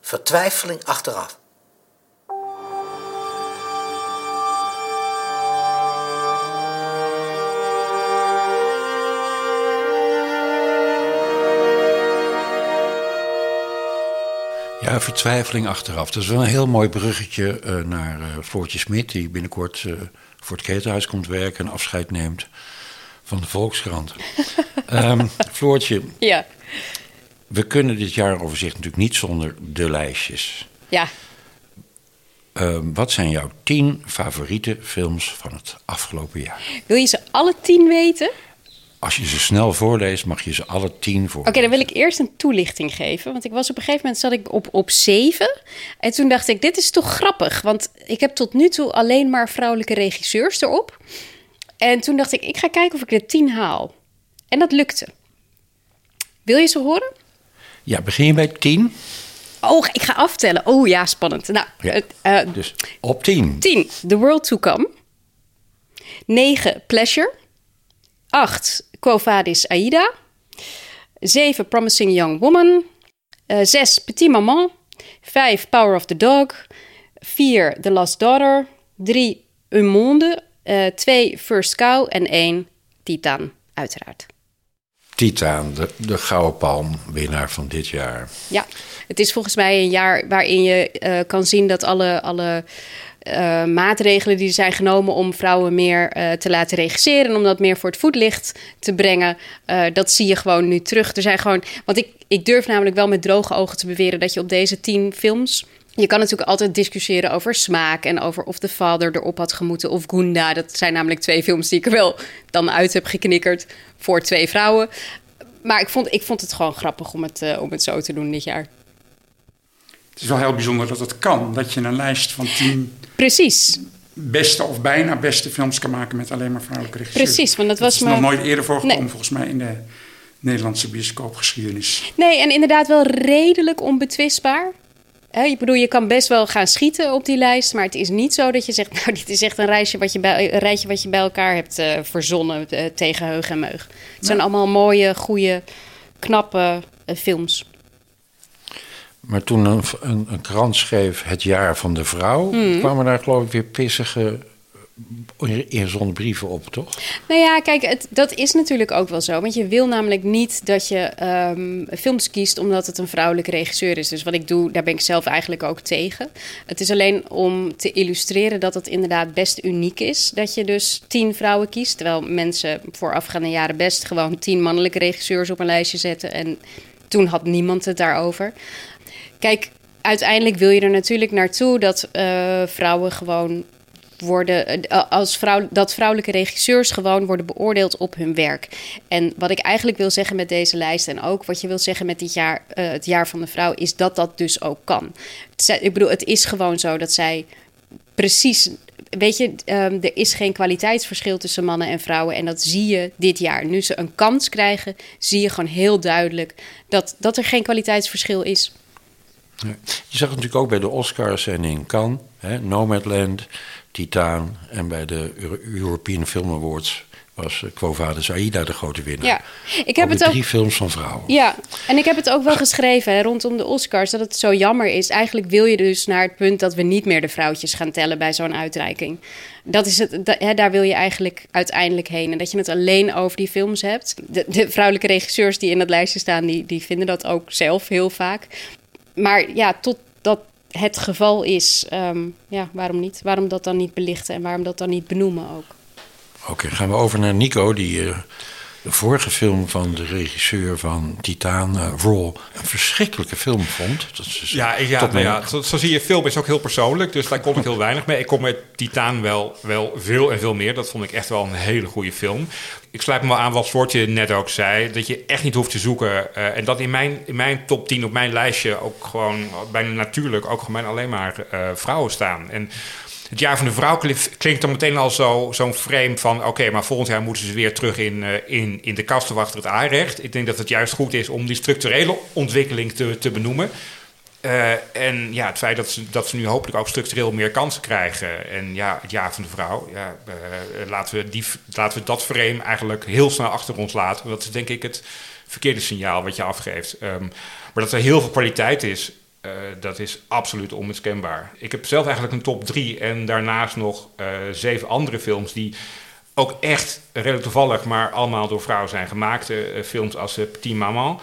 Vertwijfeling achteraf. Ja, vertwijfeling achteraf. Dat is wel een heel mooi bruggetje uh, naar uh, Floortje Smit... die binnenkort uh, voor het ketenhuis komt werken... en afscheid neemt van de Volkskrant. um, Floortje, ja. we kunnen dit jaaroverzicht natuurlijk niet zonder de lijstjes. Ja. Uh, wat zijn jouw tien favoriete films van het afgelopen jaar? Wil je ze alle tien weten? Als je ze snel voorleest, mag je ze alle tien voor. Oké, okay, dan wil ik eerst een toelichting geven. Want ik was op een gegeven moment zat ik op, op zeven. En toen dacht ik, dit is toch grappig. Want ik heb tot nu toe alleen maar vrouwelijke regisseurs erop. En toen dacht ik, ik ga kijken of ik er tien haal. En dat lukte. Wil je ze horen? Ja, begin je bij tien? Oh, ik ga aftellen. Oh ja, spannend. Nou, ja, uh, dus op tien. Tien. The World to Come. 9. Pleasure. 8. Quo Vadis Aida. 7. Promising Young Woman. 6. Petit Maman. 5. Power of the Dog. 4. The Last Daughter. 3. Un Monde. 2. First Cow. En 1. Titan, uiteraard. Titaan, de, de Gouden Palm-winnaar van dit jaar. Ja, het is volgens mij een jaar waarin je uh, kan zien dat alle, alle uh, maatregelen die zijn genomen om vrouwen meer uh, te laten regisseren en om dat meer voor het voetlicht te brengen, dat zie je gewoon nu terug. Er zijn gewoon, want ik, ik durf namelijk wel met droge ogen te beweren dat je op deze tien films je kan natuurlijk altijd discussiëren over smaak en over of de vader erop had gemoeten of Gunda. Dat zijn namelijk twee films die ik er wel dan uit heb geknikkerd voor twee vrouwen. Maar ik vond, ik vond het gewoon grappig om het, om het zo te doen dit jaar. Het is wel heel bijzonder dat het kan. Dat je een lijst van tien... Precies. Beste of bijna beste films kan maken met alleen maar vrouwelijke regisseurs. Precies, want dat, was is nog nooit eerder voorgekomen nee. volgens mij in de Nederlandse bioscoopgeschiedenis. Nee, en inderdaad wel redelijk onbetwistbaar. He, ik bedoel, je kan best wel gaan schieten op die lijst, maar het is niet zo dat je zegt, nou, dit is echt een, reisje wat je bij, een rijtje wat je bij elkaar hebt uh, verzonnen uh, tegen heug en meug. Het zijn allemaal mooie, goede, knappe uh, films. Maar toen een, een, een, krant schreef Het jaar van de vrouw, mm. kwamen daar geloof ik weer pissige ingezonden brieven op, toch? Nou ja, kijk, het, dat is natuurlijk ook wel zo. Want je wil namelijk niet dat je um, films kiest omdat het een vrouwelijke regisseur is. Dus wat ik doe, daar ben ik zelf eigenlijk ook tegen. Het is alleen om te illustreren dat het inderdaad best uniek is. Dat je dus tien vrouwen kiest. Terwijl mensen voorafgaande jaren best gewoon tien mannelijke regisseurs op een lijstje zetten. En toen had niemand het daarover. Kijk, uiteindelijk wil je er natuurlijk naartoe dat uh, vrouwen gewoon worden eh, als vrouw, dat vrouwelijke regisseurs gewoon worden beoordeeld op hun werk. En wat ik eigenlijk wil zeggen met deze lijst en ook wat je wil zeggen met dit jaar, uh, het jaar van de vrouw, is dat dat dus ook kan. Ik bedoel, het is gewoon zo dat zij precies. Weet je, um, er is geen kwaliteitsverschil tussen mannen en vrouwen. En dat zie je dit jaar. Nu ze een kans krijgen, zie je gewoon heel duidelijk dat, dat er geen kwaliteitsverschil is. Je zag het natuurlijk ook bij de Oscars en in Cannes, hè, Nomadland. Titaan. En bij de European Film Awards was Quo Vadis Aida de grote winnaar. Ja, ik heb het ook... drie films van vrouwen. Ja, en ik heb het ook wel geschreven hè, rondom de Oscars... dat het zo jammer is. Eigenlijk wil je dus naar het punt dat we niet meer de vrouwtjes gaan tellen... bij zo'n uitreiking. Dat is het, dat, hè, daar wil je eigenlijk uiteindelijk heen. En dat je het alleen over die films hebt. De, de vrouwelijke regisseurs die in dat lijstje staan... Die, die vinden dat ook zelf heel vaak. Maar ja, tot dat het geval is, um, ja, waarom niet? Waarom dat dan niet belichten en waarom dat dan niet benoemen ook? Oké, okay, gaan we over naar Nico, die uh, de vorige film van de regisseur van Titaan, uh, Raw, een verschrikkelijke film vond. Dat is ja, ja, nou ja zo, zo, zie je, film is ook heel persoonlijk, dus daar kom ik heel weinig mee. Ik kom met Titaan wel, wel veel en veel meer. Dat vond ik echt wel een hele goede film. Ik sluit me wel aan wat Swartje net ook zei, dat je echt niet hoeft te zoeken. Uh, en dat in mijn, in mijn top 10 op mijn lijstje ook gewoon bijna natuurlijk ook gewoon alleen maar uh, vrouwen staan. En het jaar van de vrouw klinkt dan meteen al zo, zo'n frame van... oké, maar volgend jaar moeten ze weer terug in, uh, in, in de kasten achter het aanrecht. Ik denk dat het juist goed is om die structurele ontwikkeling te, te benoemen. Uh, en ja, het feit dat ze, dat ze nu hopelijk ook structureel meer kansen krijgen. En ja, het jaar van de vrouw, ja, uh, laten, we die, laten we dat frame eigenlijk heel snel achter ons laten. Dat is denk ik het verkeerde signaal wat je afgeeft. Um, maar dat er heel veel kwaliteit is, uh, dat is absoluut onmiskenbaar. Ik heb zelf eigenlijk een top drie en daarnaast nog uh, zeven andere films die ook echt redelijk toevallig, maar allemaal door vrouwen zijn gemaakt. Uh, films als Petit Maman,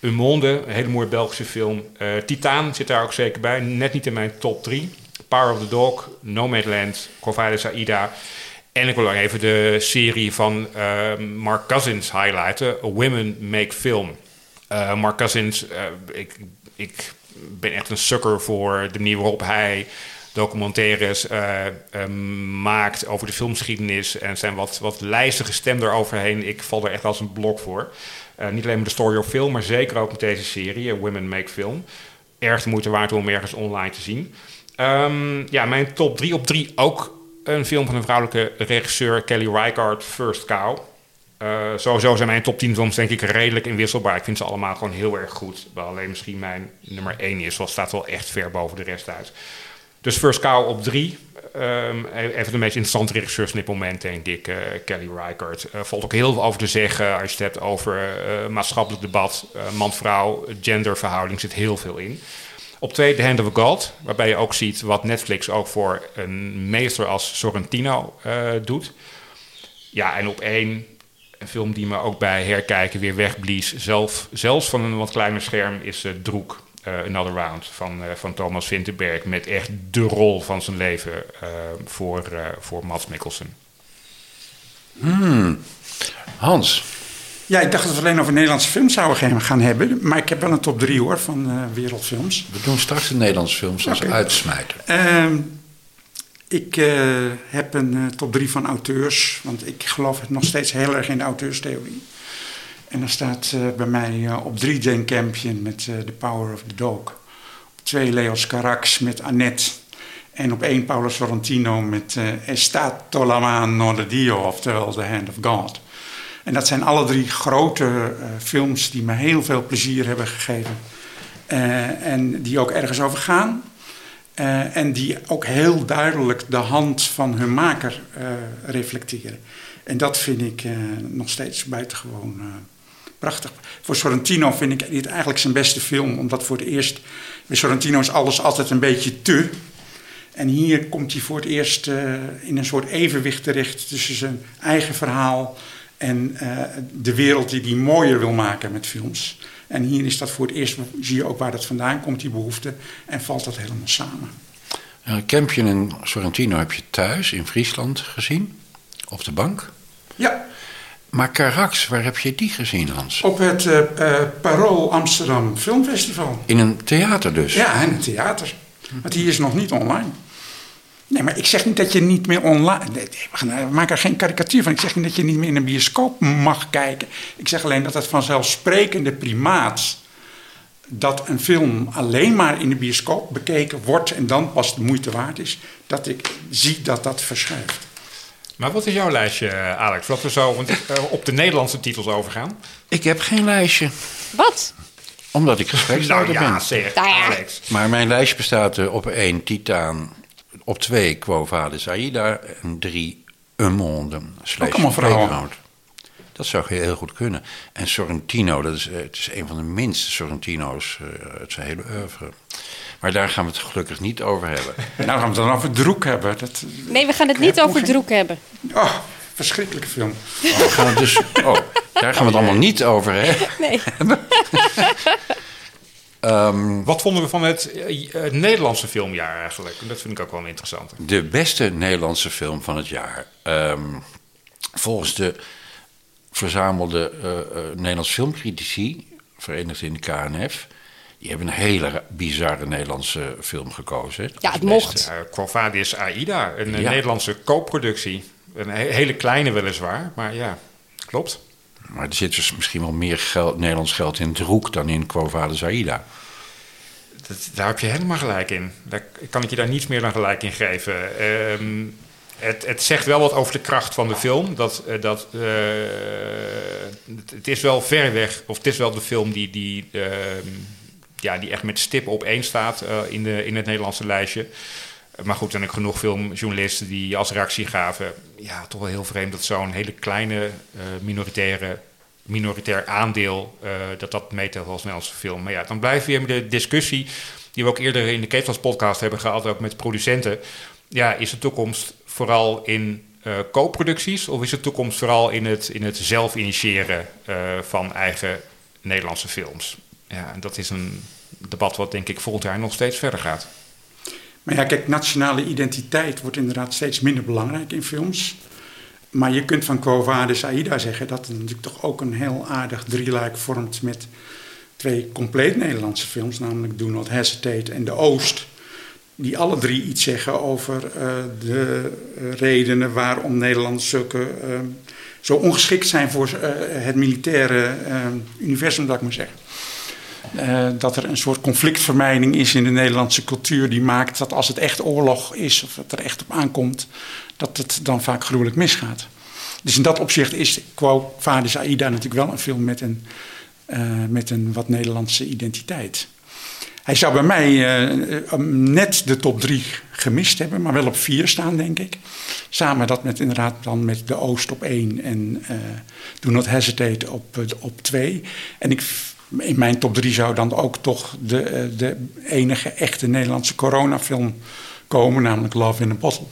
Un Monde, een hele mooie Belgische film. Titaan zit daar ook zeker bij, net niet in mijn top drie. Power of the Dog, Nomadland, Corvades Aida. En ik wil ook even de serie van Mark Cousins highlighten, Women Make Film. Mark Cousins, ik, ik ben echt een sukker voor de manier waarop hij documentaires uh, uh, maakt over de filmgeschiedenis. En zijn wat, wat lijstige stem eroverheen. Ik val er echt als een blok voor. Uh, niet alleen met de Story of Film, maar zeker ook met deze serie, Women Make Film. Erg de moeite waard om ergens online te zien. Um, ja, mijn top 3 op 3 ook een film van een vrouwelijke regisseur, Kelly Reichardt, First Cow. Uh, sowieso zijn mijn top 10 films denk ik redelijk inwisselbaar. Ik vind ze allemaal gewoon heel erg goed. Alleen misschien mijn nummer 1 is. Wel staat wel echt ver boven de rest uit. Dus First Cow op 3. ehm, een van de meest interessante dit moment, denk ik, uh, Kelly Reichardt. Uh, valt ook heel veel over te zeggen als je het hebt over maatschappelijk debat, man-vrouw, genderverhouding zit heel veel in. Op twee, The Hand of God, waarbij je ook ziet wat Netflix ook voor een meester als Sorrentino doet. Ja, en op één, een film die me ook bij herkijken weer wegblies, zelf, zelfs van een wat kleiner scherm, is Droek. Uh, Another Round van, uh, van Thomas Vinterberg. Met echt de rol van zijn leven uh, voor, voor Mats Mikkelsen. Hmm. Hans. Ja, ik dacht dat we alleen over Nederlandse films zouden gaan hebben. Maar ik heb wel een top 3 hoor van wereldfilms. We doen straks de Nederlandse films als okay. uitsmijter. Ik heb een top 3 van auteurs. Want ik geloof nog steeds heel erg in de auteurstheorie. En dan staat uh, bij mij op drie Jane Campion met The Power of the Dog. Op twee Leos Carax met Annette. En op één Paolo Sorrentino met Estato la mano de Dio, oftewel The Hand of God. En dat zijn alle drie grote films die me heel veel plezier hebben gegeven. en die ook ergens over gaan. En die ook heel duidelijk de hand van hun maker reflecteren. En dat vind ik nog steeds buitengewoon prachtig. Voor Sorrentino vind ik dit eigenlijk zijn beste film, omdat voor het eerst. Bij Sorrentino is alles altijd een beetje te. En hier komt hij voor het eerst in een soort evenwicht terecht tussen zijn eigen verhaal en de wereld die hij mooier wil maken met films. En hier is dat voor het eerst, zie je ook waar dat vandaan komt, die behoefte, en valt dat helemaal samen. Campion en Sorrentino heb je thuis in Friesland gezien, op de bank. Ja. Maar Carax, waar heb je die gezien, Hans? Op het uh, uh, Parool Amsterdam Filmfestival. In een theater dus? Ja, in een theater. Want die is nog niet online. Nee, maar ik zeg niet dat je niet meer online... Nee, we maken er geen karikatuur van. Ik zeg niet dat je niet meer in een bioscoop mag kijken. Ik zeg alleen dat het vanzelfsprekende primaat... dat een film alleen maar in de bioscoop bekeken wordt... en dan pas de moeite waard is... dat ik zie dat dat verschuift. Maar wat is jouw lijstje, Alex? Wat we zo op de Nederlandse titels overgaan? Ik heb geen lijstje. Wat? Omdat ik gespreksleider nou, ja, ben. Zeg, Nou. Alex. Maar mijn lijstje bestaat op één Titaan, op twee Quo Vadis Aida en drie Un Monde slash allemaal vrouwen. Dat zou heel goed kunnen. En Sorrentino, dat is, eh, het is een van de minste Sorrentino's uh, uit zijn hele oeuvre. Maar daar gaan we het gelukkig niet over hebben. Nou gaan we het dan over Droek hebben. Dat, Nee, we gaan het niet over Droek hebben. oh, verschrikkelijke film. Oh, we gaan het dus, oh, daar gaan we het allemaal niet over hebben. Nee. Ehm, Wat vonden we van het, eh, het Nederlandse filmjaar eigenlijk? Dat vind ik ook wel interessant. De beste Nederlandse film van het jaar. Ehm, volgens de verzamelde uh, uh, Nederlandse filmcritici, verenigd in de KNF... die hebben een hele bizarre Nederlandse film gekozen. hè. Ja, het mocht. Uh, Quo Vadis Aida, een Ja. Nederlandse koopproductie. Een he- hele kleine weliswaar, maar ja, klopt. Maar er zit dus misschien wel meer geld, Nederlands geld in Droek dan in Quo Vadis Aida. Dat, daar heb je helemaal gelijk in. Daar kan ik je daar niets meer dan gelijk in geven. Ehm, het, het zegt wel wat over de kracht van de film. Dat, eh, dat, eh, het, het is wel ver weg, of het is wel de film die, die, ehm, ja, die echt met stippen op één staat eh, in, de, in het Nederlandse lijstje. Maar goed, zijn ook genoeg filmjournalisten die als reactie gaven... ja, toch wel heel vreemd dat zo'n hele kleine eh, minoritaire, minoritair aandeel... eh, dat dat meetelt als Nederlandse film. Maar ja, dan blijven we weer de discussie... die we ook eerder in de Ketels podcast hebben gehad... ook met producenten. Ja, is de toekomst vooral in eh co-producties... of is de toekomst vooral in het, in het zelf initiëren van eigen Nederlandse films? Ja, en dat is een debat wat denk ik volgend jaar nog steeds verder gaat. Maar ja, kijk, nationale identiteit wordt inderdaad steeds minder belangrijk in films. Maar je kunt van Quo Vadis Aida zeggen dat het natuurlijk toch ook een heel aardig drieluik vormt met twee compleet Nederlandse films, namelijk Do Not Hesitate en De Oost. Die alle drie iets zeggen over eh, de redenen waarom Nederlanders zulke, eh, zo ongeschikt zijn voor eh, het militaire universum, dat ik maar zeggen. Eh, dat er een soort conflictvermijding is in de Nederlandse cultuur die maakt dat als het echt oorlog is of het er echt op aankomt, dat het dan vaak gruwelijk misgaat. Dus in dat opzicht is Quo Vadis Aida natuurlijk wel een film met een, eh, met een wat Nederlandse identiteit. Hij zou bij mij uh, net de top drie gemist hebben, maar wel op vier staan, denk ik. Samen dat met inderdaad dan met de Oost op één en Do Not Hesitate op, op twee. En ik, in mijn top drie zou dan ook toch de, de enige echte Nederlandse coronafilm komen, namelijk Love in a Bottle.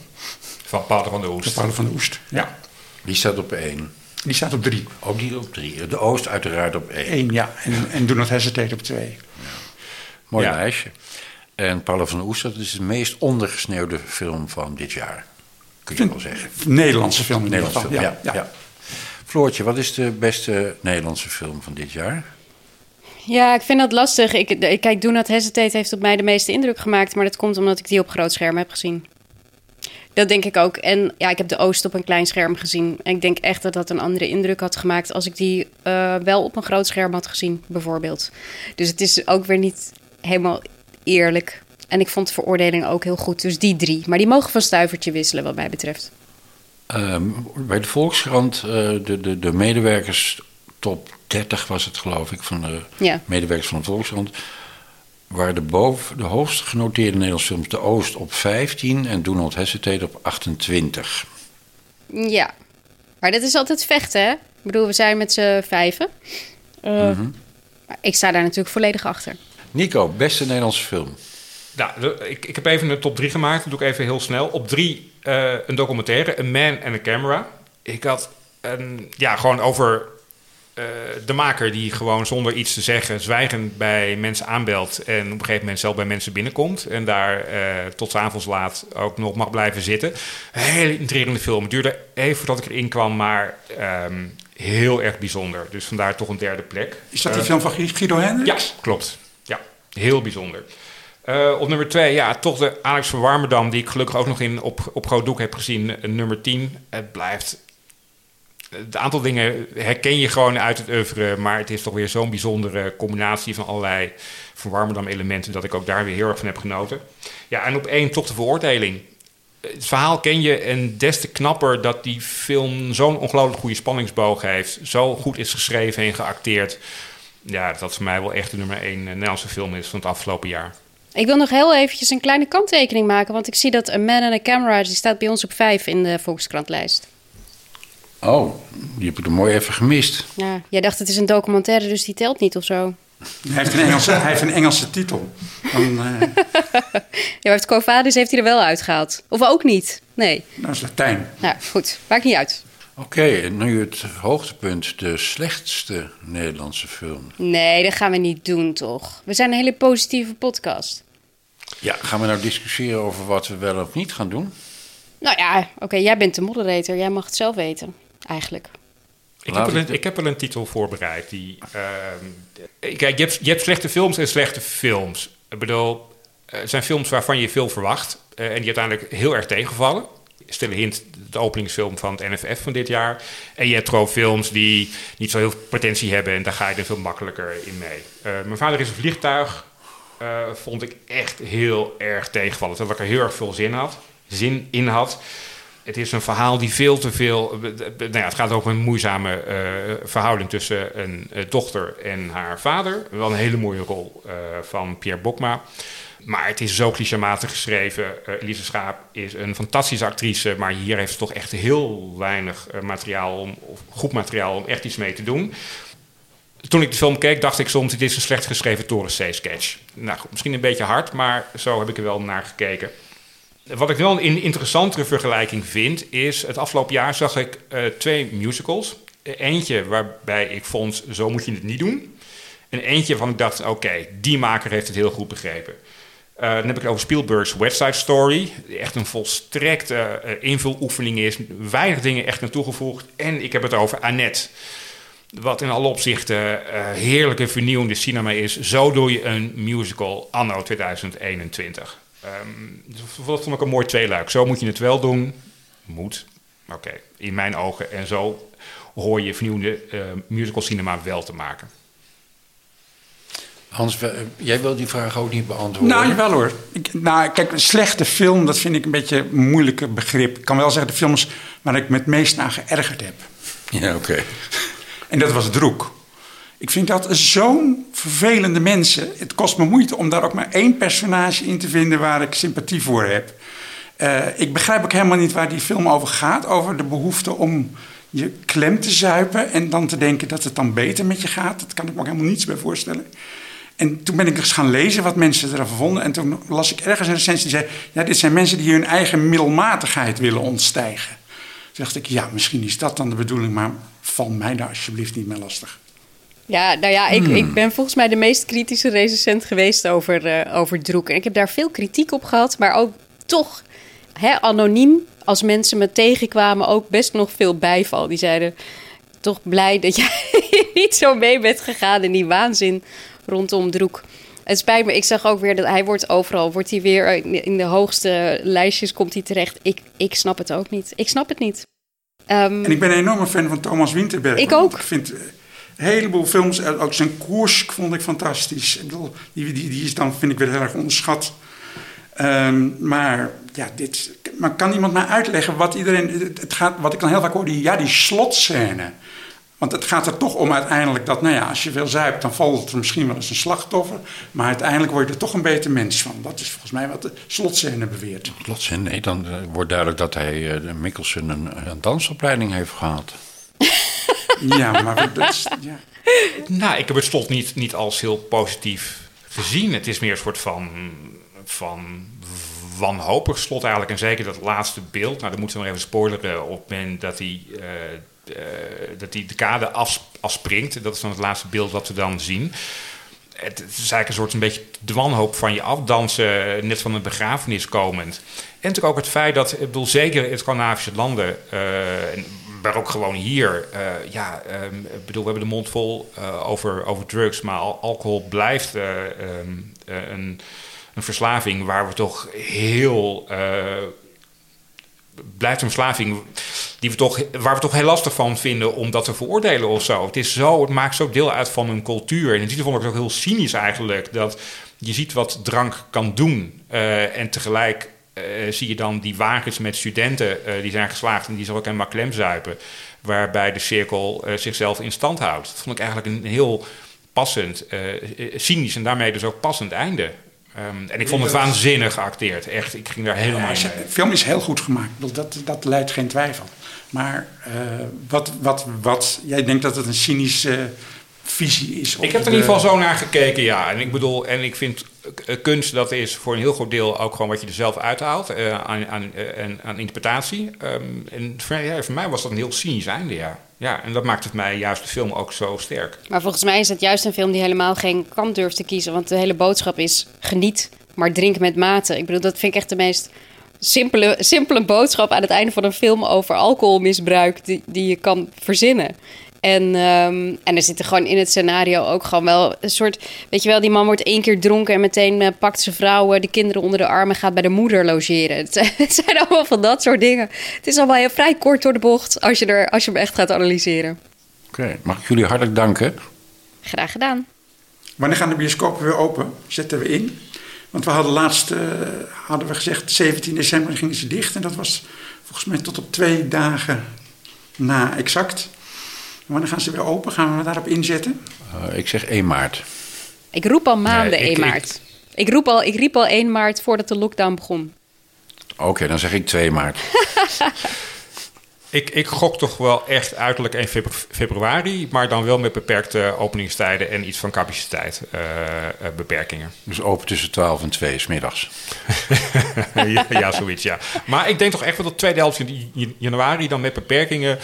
Van Paul van der Oest. Van Paul van der Oest, ja. Die staat op één. Die staat op drie. Ook die op drie. De Oost uiteraard op één. Eén, ja. En, en Do Not Hesitate op twee. Ja. Mooi ja. lijstje. En Paul van Oest, dat is de meest ondergesneeuwde film van dit jaar. Kun je wel zeggen. Nederlandse film in Nederlandse film, ja, ja. ja. Floortje, wat is de beste Nederlandse film van dit jaar? Ja, ik vind dat lastig. Ik, kijk, Do Not Hesitate heeft op mij de meeste indruk gemaakt... maar dat komt omdat ik die op groot scherm heb gezien. Dat denk ik ook. En ja, ik heb de Oost op een klein scherm gezien. En ik denk echt dat dat een andere indruk had gemaakt... als ik die uh, wel op een groot scherm had gezien, bijvoorbeeld. Dus het is ook weer niet helemaal eerlijk. En ik vond de veroordeling ook heel goed. Dus die drie. Maar die mogen van stuivertje wisselen, wat mij betreft. Um, bij de Volkskrant, uh, de, de, de medewerkers top 30 was het geloof ik, van de ja. medewerkers van de Volkskrant. Waren de, boven, de hoogst genoteerde Nederlandse films De Oost op 15 en Do Not Hesitate op 28. Ja, maar dat is altijd vechten, hè? Ik bedoel, we zijn met z'n vijven. Uh, mm -hmm. Ik sta daar natuurlijk volledig achter. Nico, beste Nederlandse film. Nou, ik, ik heb even een top 3 gemaakt. Dat doe ik even heel snel. Op 3 uh, een documentaire, A Man and a Camera. Ik had een, ja, gewoon over uh, de maker die gewoon zonder iets te zeggen, zwijgend bij mensen aanbelt. En op een gegeven moment zelf bij mensen binnenkomt. En daar uh, tot avonds laat ook nog mag blijven zitten. Een hele intrigerende film. Het duurde even voordat ik erin kwam, maar um, heel erg bijzonder. Dus vandaar toch een derde plek. Is dat die film van Guido Hendricks? Ja, klopt. Ja, heel bijzonder. Uh, op nummer twee, ja, toch de Alex van Warmerdam, die ik gelukkig ook nog in, op, op groot doek heb gezien, nummer 10. Het blijft. Het aantal dingen herken je gewoon uit het oeuvre, maar het is toch weer zo'n bijzondere combinatie van allerlei Warmerdam-elementen dat ik ook daar weer heel erg van heb genoten. Ja, en op één toch de veroordeling. Het verhaal ken je en des te knapper dat die film zo'n ongelooflijk goede spanningsboog heeft, zo goed is geschreven en geacteerd. Ja, dat voor mij wel echt de nummer één Nederlandse film is van het afgelopen jaar. Ik wil nog heel eventjes een kleine kanttekening maken, want ik zie dat A Man and a Camera, die staat bij ons op vijf in de Volkskrantlijst. Oh, die heb ik er mooi even gemist. Ja, jij dacht het is een documentaire, dus die telt niet of zo. Hij heeft een Engelse, hij heeft een Engelse titel. Dan, uh... ja, heeft Covadis heeft hij er wel uitgehaald. Of ook niet. Nee. Dat is Latijn. Nou, goed. Maakt niet uit. Oké, okay, nu het hoogtepunt, de slechtste Nederlandse film. Nee, dat gaan we niet doen, toch? We zijn een hele positieve podcast. Ja, gaan we nou discussiëren over wat we wel of niet gaan doen? Nou ja, oké, okay, jij bent de moderator. Jij mag het zelf weten, eigenlijk. Ik heb, een, ik heb wel een titel voorbereid. Die, uh, kijk, je hebt, je hebt slechte films en slechte films. Ik bedoel, het zijn films waarvan je veel verwacht... Uh, en die uiteindelijk heel erg tegenvallen stille hint, de openingsfilm van het NFF van dit jaar. En je hebt gewoon films die niet zo heel veel potentie hebben en daar ga je er veel makkelijker in mee. Uh, mijn vader is een vliegtuig. Uh, vond ik echt heel erg tegenvallen. Terwijl ik er heel erg veel zin, had, zin in had. Het is een verhaal die veel te veel. Nou ja, het gaat over een moeizame uh, verhouding tussen een dochter en haar vader. Wel een hele mooie rol van Pierre Bokma. Maar het is zo clichématig geschreven. Elise Schaap is een fantastische actrice, maar hier heeft ze toch echt heel weinig materiaal om, of goed materiaal om echt iets mee te doen. Toen ik de film keek, dacht ik soms: dit is een slecht geschreven Torres C-sketch. Nou, misschien een beetje hard, maar zo heb ik er wel naar gekeken. Wat ik wel een interessantere vergelijking vind, is het afgelopen jaar zag ik uh, twee musicals. Eentje waarbij ik vond, zo moet je het niet doen. En eentje waarvan ik dacht, oké, die maker heeft het heel goed begrepen. Uh, dan heb ik het over Spielberg's West Side Story. Die echt een volstrekte uh, invuloefening is. Weinig dingen echt aan toegevoegd. En ik heb het over Annette. Wat in alle opzichten uh, heerlijke vernieuwende cinema is. Zo doe je een musical anno 2021. Um, dat vond ik een mooi tweeluik. Zo moet je het wel doen. Moet. Oké, okay. in mijn ogen. En zo hoor je vernieuwende musical cinema wel te maken. Hans, jij wil die vraag ook niet beantwoorden? Nou, jawel hoor. Ik, nou, kijk, een slechte film, dat vind ik een beetje een moeilijke begrip. Ik kan wel zeggen, de films waar ik me het meest aan geërgerd heb. Ja, oké. Okay. En dat was Droek. Ik vind dat zo'n vervelende mensen. Het kost me moeite om daar ook maar één personage in te vinden waar ik sympathie voor heb. Uh, ik begrijp ook helemaal niet waar die film over gaat. Over de behoefte om je klem te zuipen en dan te denken dat het dan beter met je gaat. Dat kan ik me ook helemaal niets bij voorstellen. En toen ben ik eens gaan lezen wat mensen ervan vonden. En toen las ik ergens een recensie die zei... ja, dit zijn mensen die hun eigen middelmatigheid willen ontstijgen. Toen dacht ik, ja, misschien is dat dan de bedoeling... maar val mij daar alsjeblieft niet meer lastig. Ja, nou ja, ik, Hmm. ik ben volgens mij de meest kritische recensent geweest over, eh over Droek. En ik heb daar veel kritiek op gehad, maar ook toch hè, anoniem, als mensen me tegenkwamen, ook best nog veel bijval. Die zeiden, toch blij dat jij niet zo mee bent gegaan in die waanzin rondom Droek. Het spijt me, ik zag ook weer dat hij wordt overal, wordt hij weer in- in de hoogste lijstjes, komt hij terecht. Ik, ik snap het ook niet. Ik snap het niet. Ehm, En ik ben een enorme fan van Thomas Winterberg. Ik ook. Ik vind eh, heleboel films, eh, ook zijn koers vond ik fantastisch. Die, die, die is dan, vind ik, weer heel erg onderschat. Ehm, maar ja, dit, maar kan iemand mij uitleggen wat iedereen. Het, het gaat, wat ik dan heel vaak hoor, die, ja, die slotscène. Want het gaat er toch om uiteindelijk dat, nou ja, als je veel zuipt, dan valt er misschien wel eens een slachtoffer. Maar uiteindelijk word je er toch een beter mens van. Dat is volgens mij wat de slotscène beweert. Plots, nee, dan eh, wordt duidelijk dat hij de Mikkelsen een, een dansopleiding heeft gehad. Ja, maar dat is, ja. Nou, ik heb het slot niet, niet als heel positief gezien. Het is meer een soort van, van wanhopig slot eigenlijk. En zeker dat laatste beeld. Nou, dan moeten we nog even spoileren op moment dat hij, eh, eh, dat hij de kade af, afspringt. Dat is dan het laatste beeld wat we dan zien. Het, is eigenlijk een soort een beetje de wanhoop van je afdansen, net van een begrafenis komend. En natuurlijk ook het feit dat, ik bedoel, zeker in Scandinavische landen, eh, maar ook gewoon hier, eh, ja, ik bedoel, we hebben de mond vol eh, over, over drugs, maar al- alcohol blijft eh, ehm, eh, een, een verslaving waar we toch heel blijft een verslaving die we toch, waar we toch heel lastig van vinden om dat te veroordelen of zo. Het, is zo, het maakt zo deel uit van een cultuur. En in die vond ik het ook heel cynisch eigenlijk. Dat je ziet wat drank kan doen. en tegelijk eh, zie je dan die wagens met studenten eh, die zijn geslaagd en die zich ook helemaal klem zuipen. Waarbij de cirkel eh, zichzelf in stand houdt. Dat vond ik eigenlijk een heel passend, cynisch en daarmee dus ook passend einde. Ehm, en ik vond het waanzinnig geacteerd. Echt, ik ging daar helemaal in de film is heel goed gemaakt. Dat, dat leidt geen twijfel. Maar wat, wat, wat, jij denkt dat het een cynische visie is? Ik heb er in de- ieder geval zo naar gekeken, ja. En ik bedoel, en ik vind kunst, dat is voor een heel groot deel ook gewoon wat je er zelf uithaalt eh, aan, aan, eh, interpretatie. Ehm, en voor, ja, voor mij was dat een heel cynisch einde, ja. Ja, en dat maakt het mij juist de film ook zo sterk. Maar volgens mij is het juist een film die helemaal geen kant durft te kiezen. Want de hele boodschap is geniet, maar drink met mate. Ik bedoel, dat vind ik echt de meest simpele, simpele boodschap aan het einde van een film over alcoholmisbruik die, die je kan verzinnen. En, ehm, en er zit er gewoon in het scenario ook gewoon wel een soort... Weet je wel, die man wordt één keer dronken en meteen eh, pakt zijn vrouw eh, de kinderen onder de armen en gaat bij de moeder logeren. Het zijn, het zijn allemaal van dat soort dingen. Het is allemaal heel vrij kort door de bocht als je, er, als je hem echt gaat analyseren. Oké, mag ik jullie hartelijk danken? Graag gedaan. Wanneer gaan de bioscopen weer open? Zetten we in? Want we hadden laatst eh, hadden we gezegd 17 december gingen ze dicht. En dat was volgens mij tot op twee dagen na exact. Wanneer gaan ze weer open? Gaan we daarop inzetten? Eh, ik zeg 1 maart. Ik roep al maanden Nee, ik- 1 ik- maart. Ik, roep al, ik riep al 1 maart voordat de lockdown begon. Oké, dan zeg ik 2 maart. Ik, ik gok toch wel echt uiterlijk 1 febru- februari, maar dan wel met beperkte openingstijden en iets van capaciteit eh, eh, beperkingen. Dus open tussen 12 en 2 's middags. ja, ja, zoiets, ja. Maar ik denk toch echt wel dat tweede helft jan- januari, dan met beperkingen,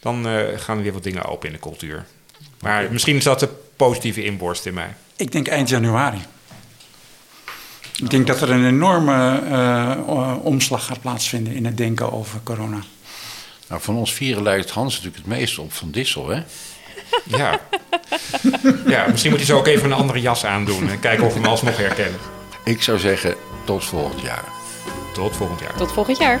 dan eh, gaan er weer wat dingen open in de cultuur. Maar misschien is dat de positieve inborst in mij. Ik denk eind januari. Ik denk dat er een enorme eh, omslag gaat plaatsvinden in het denken over corona. Nou, van ons vieren lijkt Hans natuurlijk het meest op Van Dissel, hè? Ja. ja, misschien moet hij zo ook even een andere jas aandoen en kijken of we hem alsnog herkennen. Ik zou zeggen, tot volgend jaar. Tot volgend jaar. Tot volgend jaar.